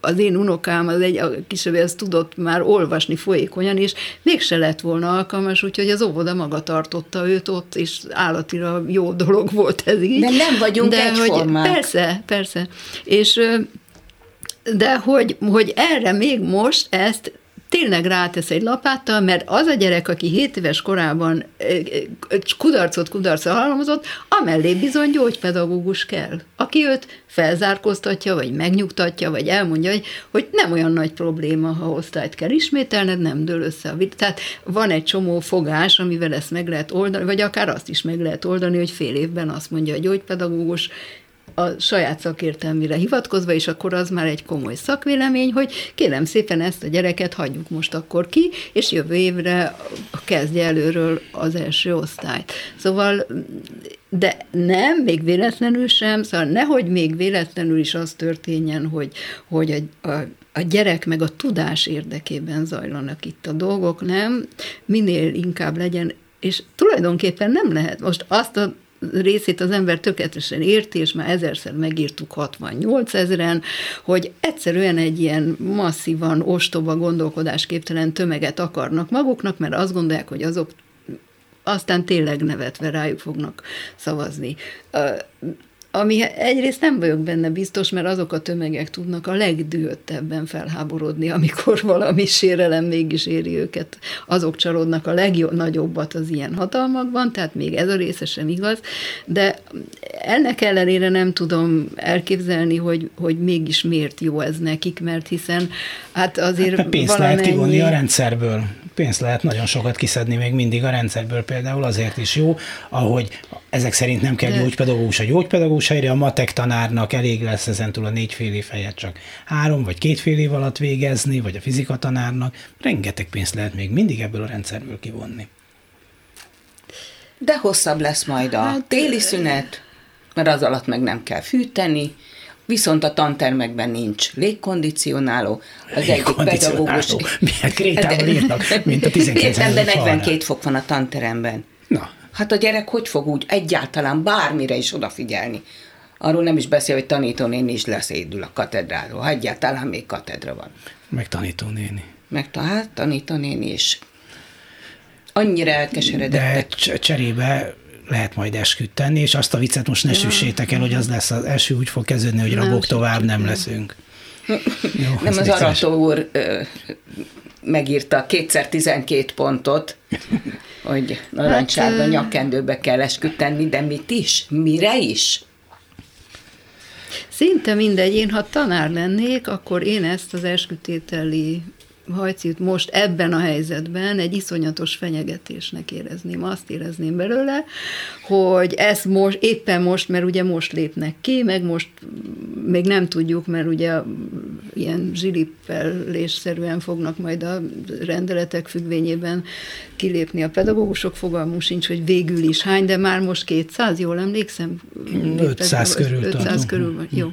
az én unokám, az egy a kisebb, az tudott már olvasni folyékonyan, és mégse lett volna alkalmas, úgyhogy az óvoda maga tartotta őt ott, és állatira jó dolog volt ez így. De nem vagyunk de egyformák. Hogy, persze, persze. És de hogy, hogy erre még most ezt tényleg rátesz egy lapáttal, mert az a gyerek, aki 7 éves korában kudarcot kudarcot halmozott, amellé bizony gyógypedagógus kell, aki őt felzárkóztatja, vagy megnyugtatja, vagy elmondja, hogy, hogy nem olyan nagy probléma, ha osztályt kell ismételned, nem dől össze a vita. Tehát van egy csomó fogás, amivel ezt meg lehet oldani, vagy akár azt is meg lehet oldani, hogy fél évben azt mondja a gyógypedagógus, a saját szakértelmére hivatkozva, és akkor az már egy komoly szakvélemény, hogy kérem szépen ezt a gyereket hagyjuk most akkor ki, és jövő évre kezdje előről az első osztályt. Szóval de nem, még véletlenül sem, szóval nehogy még véletlenül is az történjen, hogy, hogy a, a, a gyerek meg a tudás érdekében zajlanak itt a dolgok, nem, minél inkább legyen és tulajdonképpen nem lehet. Most azt a részét az ember tökéletesen érti, és már ezerszer megírtuk 68 ezeren, hogy egyszerűen egy ilyen masszívan ostoba gondolkodásképtelen tömeget akarnak maguknak, mert azt gondolják, hogy azok aztán tényleg nevetve rájuk fognak szavazni ami egyrészt nem vagyok benne biztos, mert azok a tömegek tudnak a legdühöttebben felháborodni, amikor valami sérelem mégis éri őket. Azok csalódnak a legnagyobbat az ilyen hatalmakban, tehát még ez a része sem igaz, de ennek ellenére nem tudom elképzelni, hogy, hogy mégis miért jó ez nekik, mert hiszen hát azért hát pénzt valamennyi... lehet kivonni a rendszerből. Pénzt lehet nagyon sokat kiszedni még mindig a rendszerből, például azért is jó, ahogy ezek szerint nem kell gyógypedagógus a gyógypedagógus helyre, a matek tanárnak elég lesz ezentúl a négy fél év helyett csak három vagy két fél év alatt végezni, vagy a fizika tanárnak. Rengeteg pénzt lehet még mindig ebből a rendszerből kivonni. De hosszabb lesz majd a hát, téli szünet, mert az alatt meg nem kell fűteni, viszont a tantermekben nincs légkondicionáló, az egyik pedagógus... Milyen krétával írnak, mint a 19. Értem, de 42 fok van a tanteremben. Na, Hát a gyerek hogy fog úgy egyáltalán bármire is odafigyelni? Arról nem is beszél, hogy tanítónéni is leszédül a katedráról. Ha egyáltalán még katedra van. Meg tanítónéni. Meg hát tanítónéni is. Annyira elkeseredett. De cserébe lehet majd esküt tenni, és azt a viccet most ne ja. süssétek el, hogy az lesz az eső úgy fog kezdődni, hogy rabok tovább nem leszünk. Jó, nem az Arató úr ö, megírta kétszer 12 pontot, hogy narancssárga hát, nyakkendőbe kell esküdtenni, de mit is? Mire is? Szinte mindegy, én ha tanár lennék, akkor én ezt az eskütételi hajcit most ebben a helyzetben egy iszonyatos fenyegetésnek érezném. Azt érezném belőle, hogy ezt most, éppen most, mert ugye most lépnek ki, meg most még nem tudjuk, mert ugye ilyen zsilippelésszerűen fognak majd a rendeletek függvényében kilépni a pedagógusok, fogalmunk sincs, hogy végül is hány, de már most 200, jól emlékszem? 500 körül 500 tartunk. körül van, jó.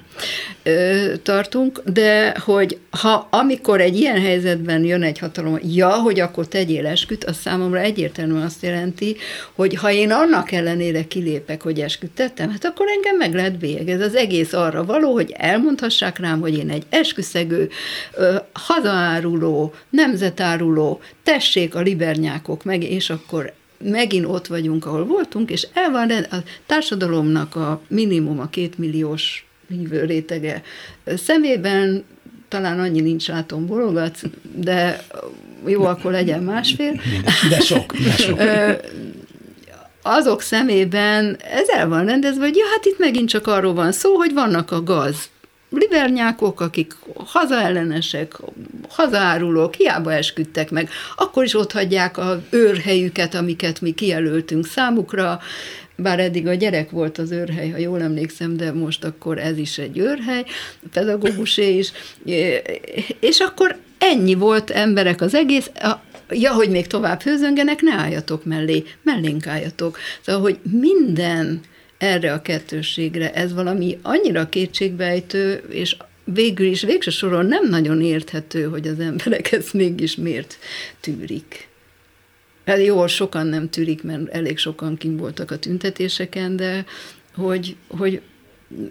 Tartunk, de hogy ha amikor egy ilyen helyzetben jön egy hatalom, ja, hogy akkor tegyél esküt, az számomra egyértelműen azt jelenti, hogy ha én annak ellenére kilépek, hogy esküdtettem, hát akkor engem meg lehet bélyeg. Az egész arra való, hogy elmondhassák rám, hogy én egy esküszegő, hazaáruló, nemzetáruló, tessék a libernyákok meg, és akkor megint ott vagyunk, ahol voltunk, és el van a társadalomnak a minimum a kétmilliós hívő rétege szemében, talán annyi nincs látom bologat, de jó, akkor legyen másfél. De sok, de sok. Azok szemében ez el van rendezve, hogy ja, hát itt megint csak arról van szó, hogy vannak a gaz libernyákok, akik hazaellenesek, hazárulók, hiába esküdtek meg, akkor is ott hagyják a őrhelyüket, amiket mi kijelöltünk számukra, bár eddig a gyerek volt az őrhely, ha jól emlékszem, de most akkor ez is egy őrhely, pedagógusé is, és akkor ennyi volt emberek az egész, ja, hogy még tovább főzöngenek, ne álljatok mellé, mellénk álljatok. Szóval, hogy minden erre a kettőségre, ez valami annyira kétségbejtő, és végül is végső soron nem nagyon érthető, hogy az emberek ezt mégis miért tűrik. Hát jó, sokan nem tűrik, mert elég sokan kim voltak a tüntetéseken, de hogy, hogy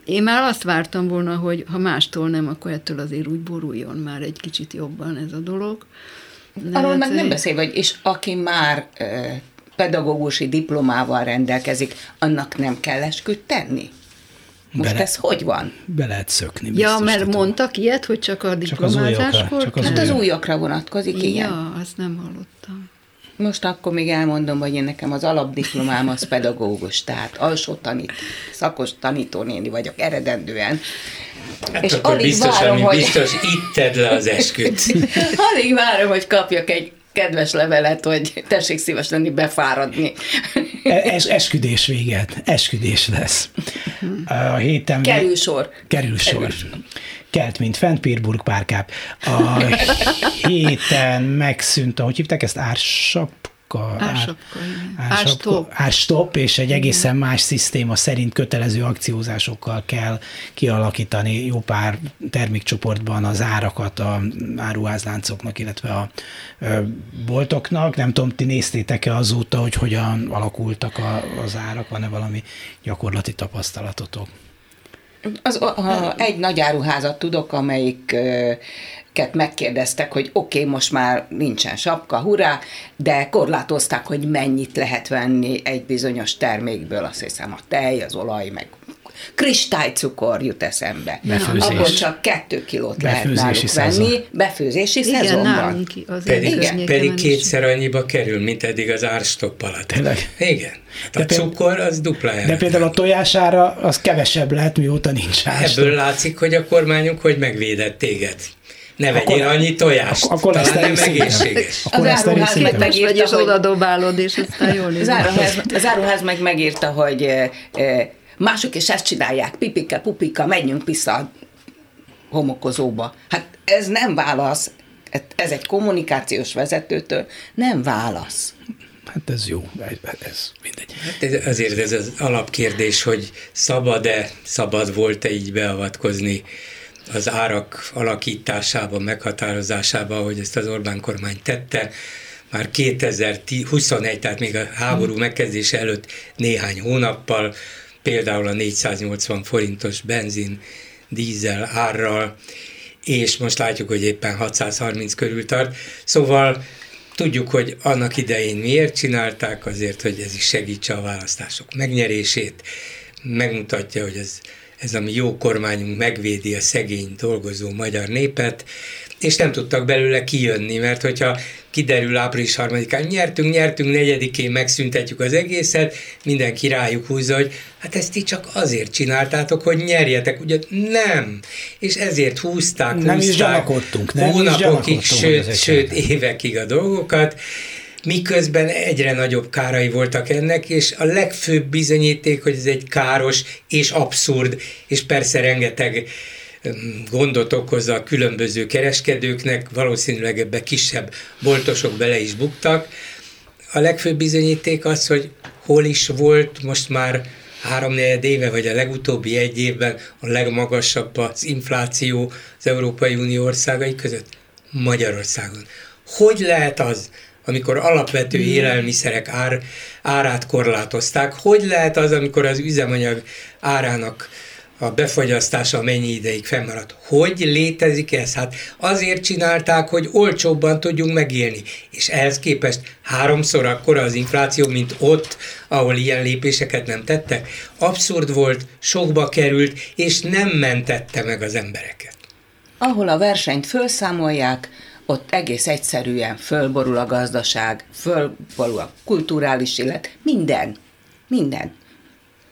én már azt vártam volna, hogy ha mástól nem, akkor ettől azért úgy boruljon már egy kicsit jobban ez a dolog. De Arról hát, meg nem beszél, vagy és aki már e, pedagógusi diplomával rendelkezik, annak nem kell esküdt tenni? Most Bele, ez hogy van? Be lehet szökni. Ja, mert tudom. mondtak ilyet, hogy csak a diplomázáskor? Csak az, hát az újakra vonatkozik, igen. Ja, azt nem hallottam. Most akkor még elmondom, hogy én nekem az alapdiplomám az pedagógus, tehát alsó tanít, szakos tanítónéni vagyok eredendően. Hát és akkor alig biztos, várom, hogy... biztos itt tedd le az esküt. alig várom, hogy kapjak egy kedves levelet, hogy tessék szíves lenni befáradni. Es, esküdés véget, esküdés lesz. A héten... Kerül sor. Kerül sor. Kerül sor kelt, mint fent, Pirburg párkáp. A héten megszűnt, ahogy hívták ezt, ársap árstop. árstop, és egy egészen más szisztéma szerint kötelező akciózásokkal kell kialakítani jó pár termékcsoportban az árakat a áruházláncoknak, illetve a boltoknak. Nem tudom, ti néztétek-e azóta, hogy hogyan alakultak a, az árak, van-e valami gyakorlati tapasztalatotok? Az, a, egy nagy áruházat tudok, amelyik ket megkérdeztek, hogy oké, okay, most már nincsen sapka, hurrá, de korlátozták, hogy mennyit lehet venni egy bizonyos termékből, azt hiszem a tej, az olaj, meg kristálycukor jut eszembe. Befőzés. Akkor csak kettő kilót lehet náluk venni, befőzési Igen, szezonban. Nálunk pedig, Igen. pedig kétszer annyiba kerül, mint eddig az árstopp alatt. Igen. Hát a de cukor az duplájára. De például a tojására az kevesebb lehet, mióta nincs árstopp. Ebből látszik, hogy a kormányunk hogy megvédett téged. Ne vegyél akkor, annyi tojást, ak- akkor talán nem egészséges. Az áruház meg megírta, hogy oda dobálod, és aztán jól az áruház, az áruház meg megírta, hogy e, e, mások is ezt csinálják, pipike, pupika, menjünk vissza a homokozóba. Hát ez nem válasz, ez egy kommunikációs vezetőtől nem válasz. Hát ez jó, ez mindegy. Hát ez, azért ez az alapkérdés, hogy szabad-e, szabad volt-e így beavatkozni az árak alakításába, meghatározásába, hogy ezt az Orbán kormány tette, már 2021, tehát még a háború megkezdése előtt néhány hónappal, például a 480 forintos benzin, dízel árral, és most látjuk, hogy éppen 630 körül tart. Szóval tudjuk, hogy annak idején miért csinálták, azért, hogy ez is segítse a választások megnyerését, megmutatja, hogy ez ez a mi jó kormányunk megvédi a szegény dolgozó magyar népet, és nem tudtak belőle kijönni, mert hogyha kiderül április harmadikán, nyertünk, nyertünk, negyedikén megszüntetjük az egészet, mindenki rájuk húzza, hogy hát ezt ti csak azért csináltátok, hogy nyerjetek, ugye? Nem, és ezért húzták, nem húzták, is nem hónapokig, is sőt, sőt évekig a dolgokat, miközben egyre nagyobb kárai voltak ennek, és a legfőbb bizonyíték, hogy ez egy káros és abszurd, és persze rengeteg gondot okoz a különböző kereskedőknek, valószínűleg ebbe kisebb boltosok bele is buktak. A legfőbb bizonyíték az, hogy hol is volt most már három éve, vagy a legutóbbi egy évben a legmagasabb az infláció az Európai Unió országai között? Magyarországon. Hogy lehet az, amikor alapvető hmm. élelmiszerek ár, árát korlátozták. Hogy lehet az, amikor az üzemanyag árának a befagyasztása mennyi ideig fennmaradt. Hogy létezik ez? Hát azért csinálták, hogy olcsóbban tudjunk megélni. És ehhez képest háromszor akkora az infláció, mint ott, ahol ilyen lépéseket nem tettek. Abszurd volt, sokba került, és nem mentette meg az embereket. Ahol a versenyt felszámolják, ott egész egyszerűen fölborul a gazdaság, fölborul a kulturális élet, minden, minden.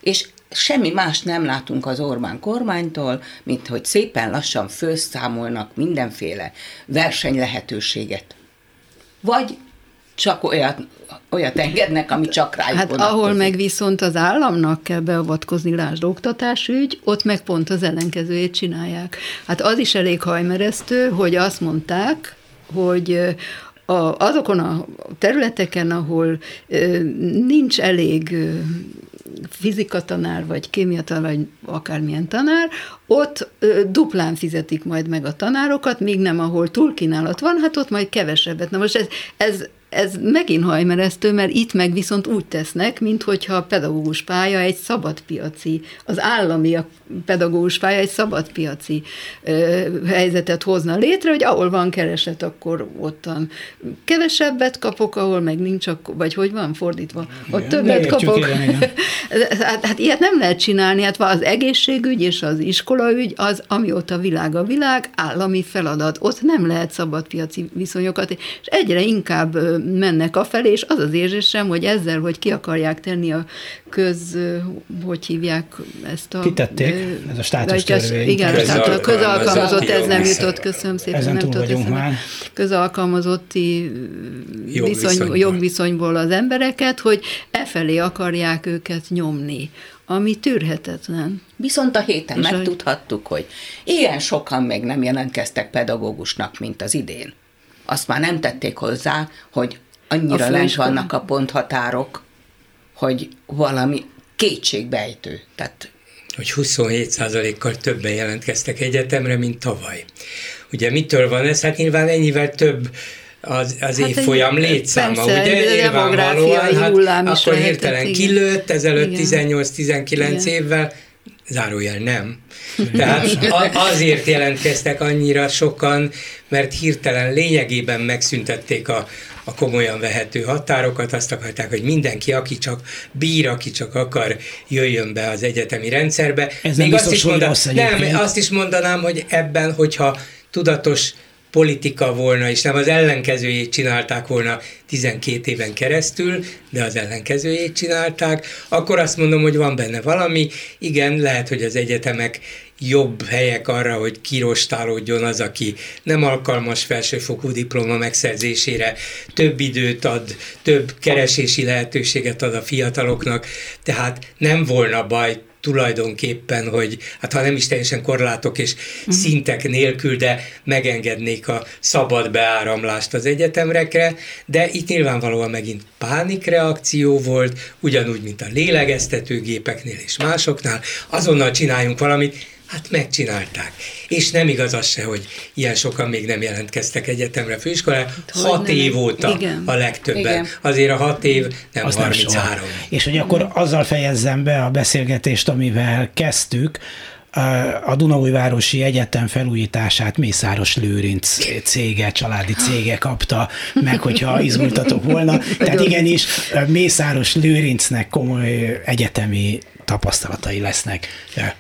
És semmi más nem látunk az Orbán kormánytól, mint hogy szépen lassan főszámolnak mindenféle versenylehetőséget. Vagy csak olyat, olyat engednek, ami csak rájuk Hát vonatkozik. ahol meg viszont az államnak kell beavatkozni, lásd oktatásügy, ott meg pont az ellenkezőjét csinálják. Hát az is elég hajmeresztő, hogy azt mondták, hogy a, azokon a területeken, ahol nincs elég ö, fizika tanár, vagy kémia tanár, vagy akármilyen tanár, ott duplán fizetik majd meg a tanárokat, míg nem, ahol túlkínálat van, hát ott majd kevesebbet. Na most ez, ez ez megint hajmeresztő, mert itt meg viszont úgy tesznek, mint hogyha a pedagógus pálya egy szabadpiaci, az állami a pedagógus pálya egy szabadpiaci ö, helyzetet hozna létre, hogy ahol van kereset, akkor ottan kevesebbet kapok, ahol meg nincs, akkor, vagy hogy van fordítva, ott Igen, többet értjük, kapok. igen, igen. hát, hát ilyet nem lehet csinálni, hát az egészségügy és az iskolaügy az, amióta világ a világ, állami feladat. Ott nem lehet szabadpiaci viszonyokat, és egyre inkább ö, mennek afelé, és az az érzésem, hogy ezzel, hogy ki akarják tenni a köz, hogy hívják ezt a... Kitették, ez a státusz ez- törvény. Igen, tehát a közalkalmazott, ez nem jutott, köszönöm szépen, Ezen nem vagyunk eszembe. már. Közalkalmazotti viszony, Jogviszonyból. jogviszonyból az embereket, hogy e felé akarják őket nyomni, ami tűrhetetlen. Viszont a héten És a- megtudhattuk, hogy ilyen sokan még nem jelentkeztek pedagógusnak, mint az idén. Azt már nem tették hozzá, hogy annyira A lent vannak a ponthatárok, hogy valami kétségbejtő. Tehát hogy 27%-kal többen jelentkeztek egyetemre, mint tavaly. Ugye mitől van ez? Hát nyilván ennyivel több az, az Hát évfolyam egy- létszáma, persze, ugye? Nyilvánvalóan, hát akkor hirtelen kilőtt, ezelőtt Igen. 18-19 Igen. évvel, zárójel nem. Tehát azért jelentkeztek annyira sokan, mert hirtelen lényegében megszüntették a, a komolyan vehető határokat, azt akarták, hogy mindenki, aki csak bír, aki csak akar, jöjjön be az egyetemi rendszerbe. Ez nem azt biztos, is mondanám, nem, azt is mondanám, hogy ebben, hogyha tudatos politika volna, és nem az ellenkezőjét csinálták volna 12 éven keresztül, de az ellenkezőjét csinálták, akkor azt mondom, hogy van benne valami. Igen, lehet, hogy az egyetemek jobb helyek arra, hogy kirostálódjon az, aki nem alkalmas felsőfokú diploma megszerzésére, több időt ad, több keresési lehetőséget ad a fiataloknak, tehát nem volna baj tulajdonképpen, hogy hát ha nem is teljesen korlátok és szintek nélkül, de megengednék a szabad beáramlást az egyetemrekre, de itt nyilvánvalóan megint pánikreakció volt, ugyanúgy, mint a lélegeztetőgépeknél és másoknál, azonnal csináljunk valamit, Hát megcsinálták. És nem igaz az se, hogy ilyen sokan még nem jelentkeztek egyetemre, főiskolára. hogy Hat nem. év óta Igen. a legtöbben. Igen. Azért a hat év nem Az nem 33. soha. És hogy akkor azzal fejezzem be a beszélgetést, amivel kezdtük, a Dunaújvárosi Egyetem felújítását Mészáros Lőrinc cége, családi cége kapta meg, hogyha izgultatok volna. Tehát igenis Mészáros Lőrincnek komoly egyetemi tapasztalatai lesznek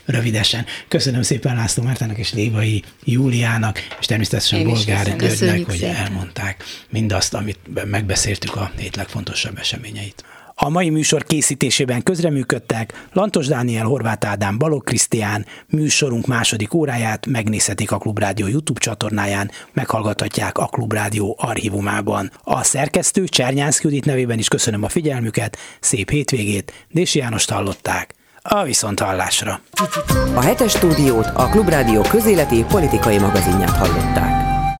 rövidesen. Köszönöm szépen László Mártának és Lévai Júliának, és természetesen Bolgár. Györgynek, hogy szépen. elmondták mindazt, amit megbeszéltük a hét legfontosabb eseményeit. A mai műsor készítésében közreműködtek Lantos Dániel, Horváth Ádám, Balog Krisztián, műsorunk második óráját megnézhetik a Klubrádió YouTube csatornáján, meghallgathatják a Klubrádió archívumában. A szerkesztő Csernyánszki Judit nevében is köszönöm a figyelmüket, szép hétvégét, Dési Jánost hallották. A viszonthallásra! A hetes stúdiót a Klubrádió közéleti politikai magazinját hallották.